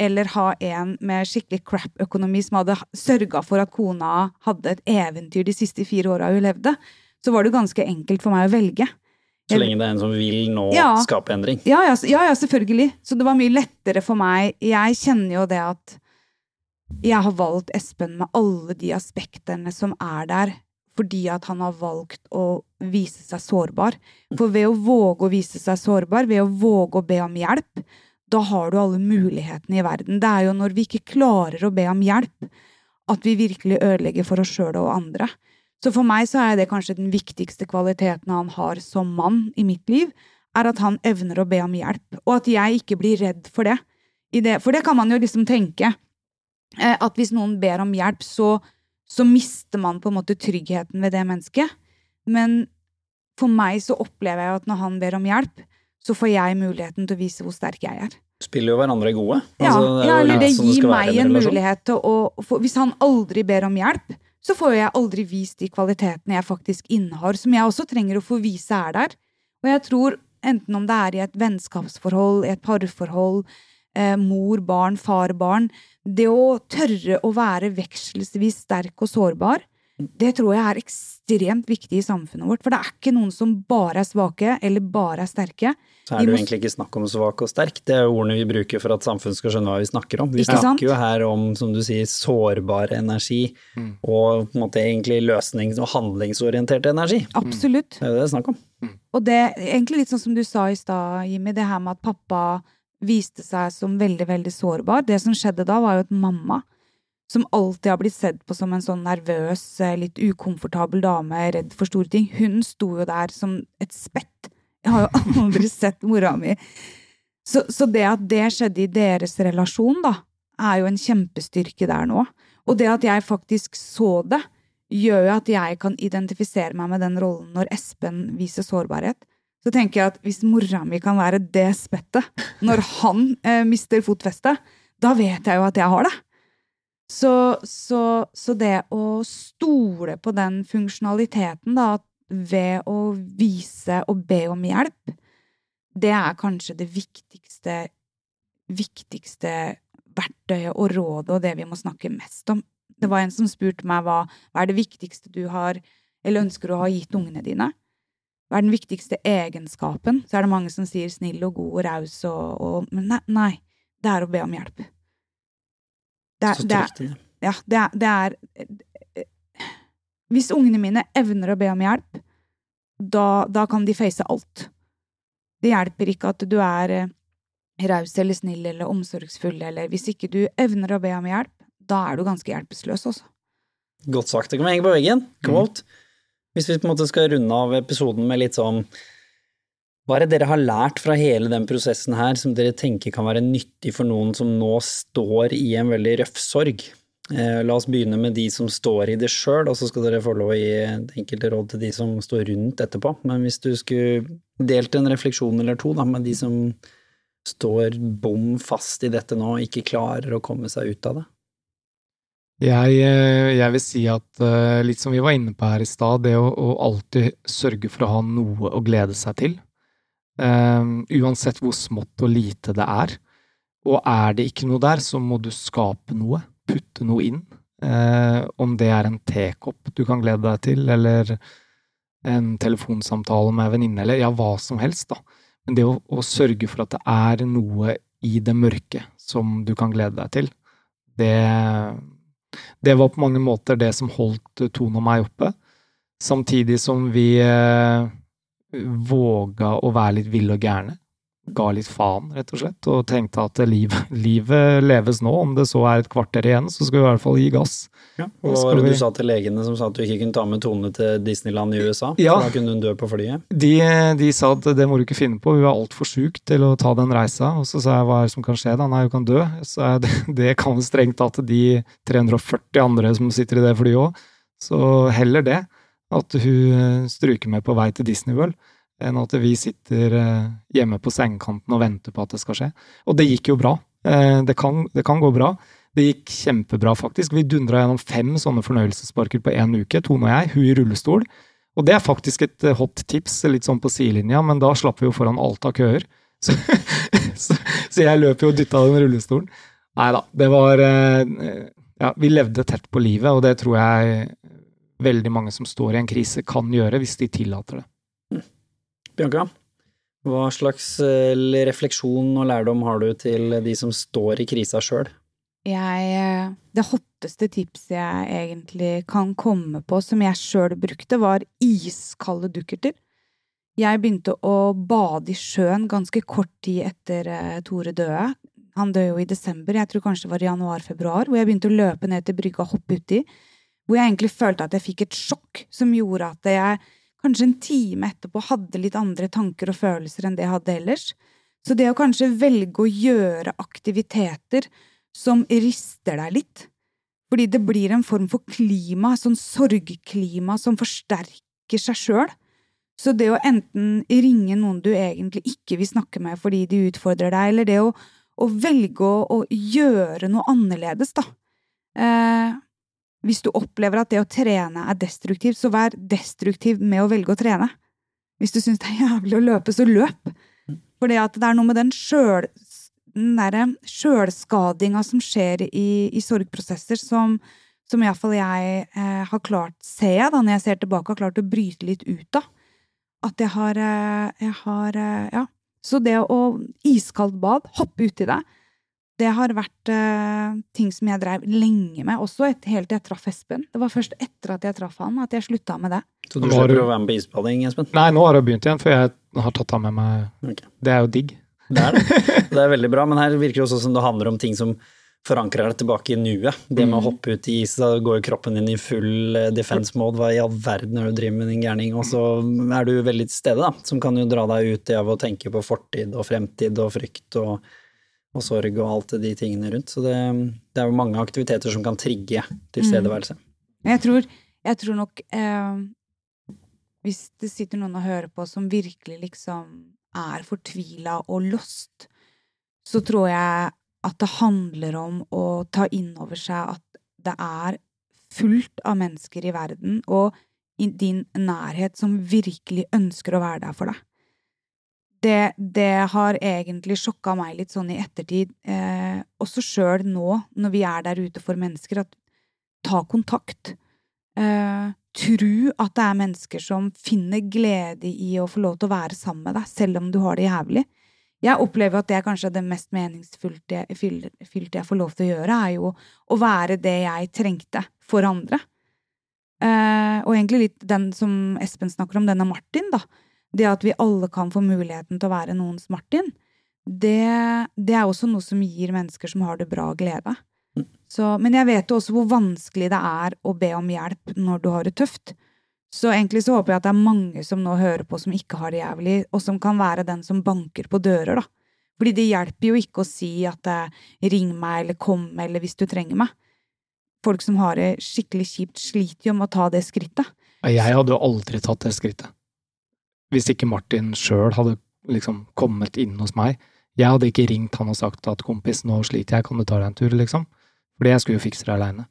eller ha en med skikkelig crap-økonomi som hadde sørga for at kona hadde et eventyr de siste fire åra hun levde, så var det ganske enkelt for meg å velge. Så lenge det er en som vil nå ja, skape endring? Ja, ja, ja, ja, selvfølgelig. Så det var mye lettere for meg. Jeg kjenner jo det at jeg har valgt Espen med alle de aspektene som er der, fordi at han har valgt å vise seg sårbar. For ved å våge å vise seg sårbar, ved å våge å be om hjelp, da har du alle mulighetene i verden. Det er jo når vi ikke klarer å be om hjelp, at vi virkelig ødelegger for oss sjøl og andre. Så for meg så er det kanskje den viktigste kvaliteten han har som mann i mitt liv, er at han evner å be om hjelp, og at jeg ikke blir redd for det. For det kan man jo liksom tenke, eh, at hvis noen ber om hjelp, så så mister man på en måte tryggheten ved det mennesket. Men for meg så opplever jeg at når han ber om hjelp, så får jeg muligheten til å vise hvor sterk jeg er. Spiller jo hverandre gode. Ja, altså, det, ja eller det sånn gir meg en, en mulighet til å for, Hvis han aldri ber om hjelp, så får jeg aldri vist de kvalitetene jeg faktisk innehar, som jeg også trenger å få vise er der. Og jeg tror, enten om det er i et vennskapsforhold, i et parforhold, eh, mor, barn, far, barn, det å tørre å være vekselsvis sterk og sårbar, det tror jeg er ekstremt viktig i samfunnet vårt. For det er ikke noen som bare er svake eller bare er sterke. Så er det jo egentlig ikke snakk om svak og sterk, det er jo ordene vi bruker for at samfunnet skal skjønne hva vi snakker om. Vi snakker sant? jo her om, som du sier, sårbar energi, mm. og på en måte egentlig løsnings- og handlingsorientert energi. Absolutt. Det er jo det det er snakk om. Mm. Og det er egentlig litt sånn som du sa i stad, Jimmy, det her med at pappa viste seg som veldig, veldig sårbar. Det som skjedde da, var jo at mamma, som alltid har blitt sett på som en sånn nervøs, eh, litt ukomfortabel dame, redd for store ting, hun sto jo der som et spett. Jeg har jo aldri sett mora mi. Så, så det at det skjedde i deres relasjon, da, er jo en kjempestyrke der nå. Og det at jeg faktisk så det, gjør jo at jeg kan identifisere meg med den rollen når Espen viser sårbarhet. Så tenker jeg at hvis mora mi kan være det spettet når han eh, mister fotfestet, da vet jeg jo at jeg har det. Så, så, så det å stole på den funksjonaliteten, da, ved å vise og be om hjelp, det er kanskje det viktigste, viktigste verktøyet og rådet og det vi må snakke mest om. Det var en som spurte meg hva, hva er det viktigste du har eller ønsker å ha gitt ungene dine. Hva er den viktigste egenskapen? Så er det mange som sier snill og god og raus og, og Men nei, nei, det er å be om hjelp. Det, Så det, er- det. ja, det er, det er Hvis ungene mine evner å be om hjelp, da, da kan de face alt. Det hjelper ikke at du er eh, raus eller snill eller omsorgsfull, eller hvis ikke du evner å be om hjelp, da er du ganske hjelpeløs, også. Godt sagt. Det kan vi henge på veggen. Quote. Hvis vi på en måte skal runde av episoden med litt sånn Hva er det dere har lært fra hele den prosessen her som dere tenker kan være nyttig for noen som nå står i en veldig røff sorg? Eh, la oss begynne med de som står i det sjøl, og så skal dere få lov å gi enkelte råd til de som står rundt etterpå. Men hvis du skulle delt en refleksjon eller to da, med de som står bom fast i dette nå og ikke klarer å komme seg ut av det? Jeg, eh, jeg vil si at eh, litt som vi var inne på her i stad, det å, å alltid sørge for å ha noe å glede seg til. Um, uansett hvor smått og lite det er. Og er det ikke noe der, så må du skape noe. Putte noe inn. Uh, om det er en tekopp du kan glede deg til, eller en telefonsamtale med en venninne, eller ja, hva som helst, da. Men det å, å sørge for at det er noe i det mørke som du kan glede deg til, det det var på mange måter det som holdt Tone og meg oppe. Samtidig som vi eh, våga å være litt ville og gærne. Ga litt faen, rett og slett, og tenkte at liv, livet leves nå. Om det så er et kvarter igjen, så skal vi i hvert fall gi gass. Ja, Hva var det vi- du sa til legene som sa at du ikke kunne ta med Tone til Disneyland i USA? Ja. Da kunne hun dø på flyet? De, de sa at det må du ikke finne på, hun er altfor sjuk til å ta den reisa. Og så sa jeg hva er det som kan skje da? Nei, hun kan dø. Så jeg, det, det kan strengt tatt de 340 andre som sitter i det flyet òg. Så heller det, at hun stryker med på vei til Disney World, enn at vi sitter eh, hjemme på sengekanten og venter på at det skal skje. Og det gikk jo bra. Eh, Det kan, det kan gå bra. Det gikk kjempebra, faktisk. Vi dundra gjennom fem sånne fornøyelsesparker på én uke, Tone og jeg, hun i rullestol. Og det er faktisk et eh, hot tips, litt sånn på sidelinja, men da slapp vi jo foran alt av køer. Så, så, så jeg løp jo og dytta den rullestolen. Nei da, det var Ja, vi levde tett på livet, og det tror jeg veldig mange som står i en krise, kan gjøre hvis de tillater det. Bianca, hva slags eh, refleksjon og lærdom har du til de som står i krisa sjøl? Jeg eh, Det hotteste tipset jeg egentlig kan komme på, som jeg sjøl brukte, var iskalde dukkerter. Jeg begynte å bade i sjøen ganske kort tid etter eh, Tore døde. Han døde jo i desember, jeg tror kanskje det var januar-februar, hvor jeg begynte å løpe ned til brygga og hoppe uti. Hvor jeg egentlig følte at jeg fikk et sjokk som gjorde at jeg kanskje en time etterpå hadde litt andre tanker og følelser enn det jeg hadde ellers. Så det å kanskje velge å gjøre aktiviteter som rister deg litt, fordi det blir en form for klima, sånn sorgklima, som forsterker seg sjøl. Så det å enten ringe noen du egentlig ikke vil snakke med fordi de utfordrer deg, eller det å, å velge å, å gjøre noe annerledes, da. Eh, hvis du opplever at det å trene er destruktivt, så vær destruktiv med å velge å trene. Hvis du syns det er jævlig å løpe, så løp. For det er noe med den sjøl sjølskadinga som skjer i, i sorgprosesser, som, som iallfall jeg eh, har klart, ser jeg da, når jeg ser tilbake, har klart å bryte litt ut av. At jeg har, eh, jeg har eh, Ja. Så det å Iskaldt bad, hoppe uti det, det har vært uh, ting som jeg drev lenge med, også et, helt til jeg traff Espen. Det var først etter at jeg traff han at jeg slutta med det. Så du slipper du- å være med på isbading, Espen? Nei, nå har jeg begynt igjen, for jeg har tatt han med meg. okay. Det er jo digg. Det er det. Det er veldig bra, men her virker det også som det handler om ting som forankrer deg tilbake i nuet. Det med å hoppe ut i is, da går jo kroppen din i full eh, defense mode. Hva i all verden er det du driver med, din gærning? Og så er du veldig til stede, da. Som kan jo dra deg ut i av å tenke på fortid og fremtid og frykt og, og sorg og alt de tingene rundt. Så det, det er jo mange aktiviteter som kan trigge tilstedeværelse. Mm. jeg tror, jeg tror nok eh, Hvis det sitter noen og hører på som virkelig liksom er fortvila og lost, så tror jeg at det handler om å ta inn over seg at det er fullt av mennesker i verden og i din nærhet som virkelig ønsker å være der for deg. Det, det har egentlig sjokka meg litt sånn i ettertid, eh, også sjøl nå, når vi er der ute for mennesker, at ta kontakt. Eh, tru at det er mennesker som finner glede i å få lov til å være sammen med deg, selv om du har det jævlig. Jeg opplever at det er kanskje det mest meningsfylte jeg, får lov til å gjøre, er jo å være det jeg trengte for andre. Eh, og egentlig litt den som Espen snakker om, denne Martin, da. Det at vi alle kan få muligheten til å være noens Martin, det, det er også noe som gir mennesker som har det bra, glede. Så, men jeg vet jo også hvor vanskelig det er å be om hjelp når du har det tøft. Så egentlig så håper jeg at det er mange som nå hører på som ikke har det jævlig, og som kan være den som banker på dører, da. Fordi det hjelper jo ikke å si at eh, ring meg eller kom eller hvis du trenger meg. Folk som har det skikkelig kjipt, sliter jo med å ta det skrittet. Jeg hadde jo aldri tatt det skrittet. Hvis ikke Martin sjøl hadde liksom kommet inn hos meg. Jeg hadde ikke ringt han og sagt at kompis, nå sliter jeg, kan du ta deg en tur, liksom? Fordi jeg skulle jo fikse det aleine.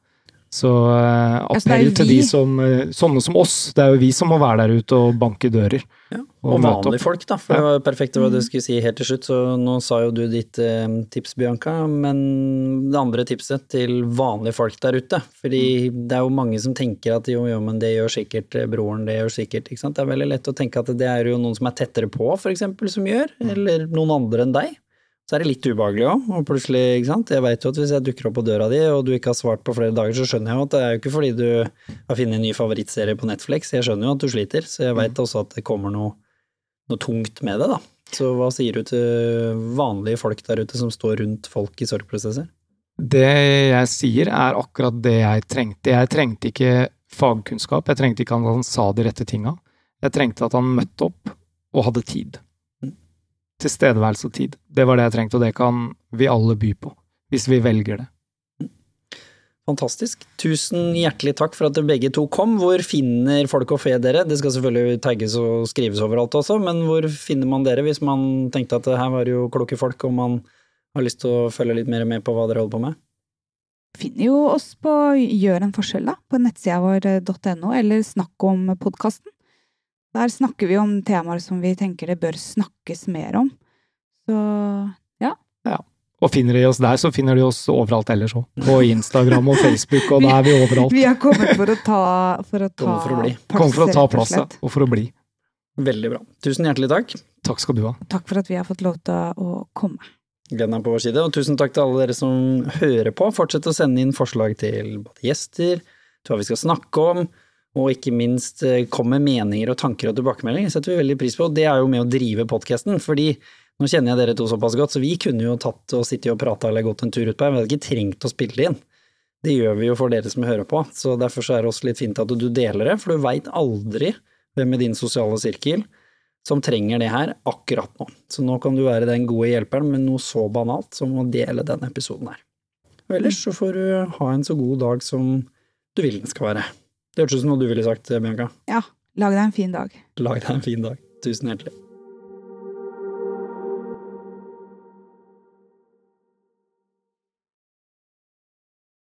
Så eh, appell til de som eh, Sånne som oss. Det er jo vi som må være der ute og banke dører. Ja. Og Og vanlige folk, da. For det var perfekt var du skulle si helt til slutt. Så nå sa jo du ditt eh, tips, Bianca, men det andre tipset til vanlige folk der ute. Fordi det er jo mange som tenker at jo, jo, men det gjør sikkert eh, broren, det gjør sikkert ikke sant. Det er veldig lett å tenke at det er jo noen som er tettere på, for eksempel, som gjør. Eller noen andre enn deg. Så er det litt ubehagelig òg, og plutselig, ikke sant. Jeg veit jo at hvis jeg dukker opp på døra di, og du ikke har svart på flere dager, så skjønner jeg jo at det er jo ikke fordi du har funnet en ny favorittserie på Netflix, jeg skjønner jo at du sliter, så jeg veit også at det kommer noe, noe tungt med det, da. Så hva sier du til vanlige folk der ute som står rundt folk i sorgprosesser? Det jeg sier, er akkurat det jeg trengte. Jeg trengte ikke fagkunnskap, jeg trengte ikke at han sa de rette tinga. Jeg trengte at han møtte opp og hadde tid. Tilstedeværelse og tid. Det var det jeg trengte, og det kan vi alle by på, hvis vi velger det. Fantastisk. Tusen hjertelig takk for at begge to kom. Hvor finner folk og fe dere? Det skal selvfølgelig tagges og skrives overalt også, men hvor finner man dere hvis man tenkte at her var jo kloke folk, og man har lyst til å følge litt mer med på hva dere holder på med? Finner jo oss på Gjør en forskjell, da, på nettsida vår eh, eller Snakk om podkasten. Der snakker vi om temaer som vi tenker det bør snakkes mer om. Så ja. Og finner de oss der, så finner de oss overalt ellers òg. På Instagram og Facebook, og da er vi overalt. vi har kommet for å ta For å ta for å bli. Kom for å ta plass, ja. Og for å bli. Veldig bra. Tusen hjertelig takk. Takk skal du ha. Takk for at vi har fått lov til å komme. Gleden er på vår side, og tusen takk til alle dere som hører på. Fortsett å sende inn forslag til både gjester, til hva vi skal snakke om, og ikke minst eh, kom med meninger og tanker og tilbakemeldinger. Setter vi veldig pris på, det er jo med å drive podkasten. Fordi nå kjenner jeg dere to såpass godt, så vi kunne jo tatt og sittet og prata eller gått en tur utpå her, vi hadde ikke trengt å spille det inn. Det gjør vi jo for dere som hører på, så derfor så er det også litt fint at du deler det, for du veit aldri hvem i din sosiale sirkel som trenger det her akkurat nå. Så nå kan du være den gode hjelperen med noe så banalt som å dele denne episoden her. Og ellers så får du ha en så god dag som du vil den skal være. Det hørtes ut som noe du ville sagt, Bianca. Ja, lag deg en fin dag. Lag deg en fin dag. Tusen hjertelig.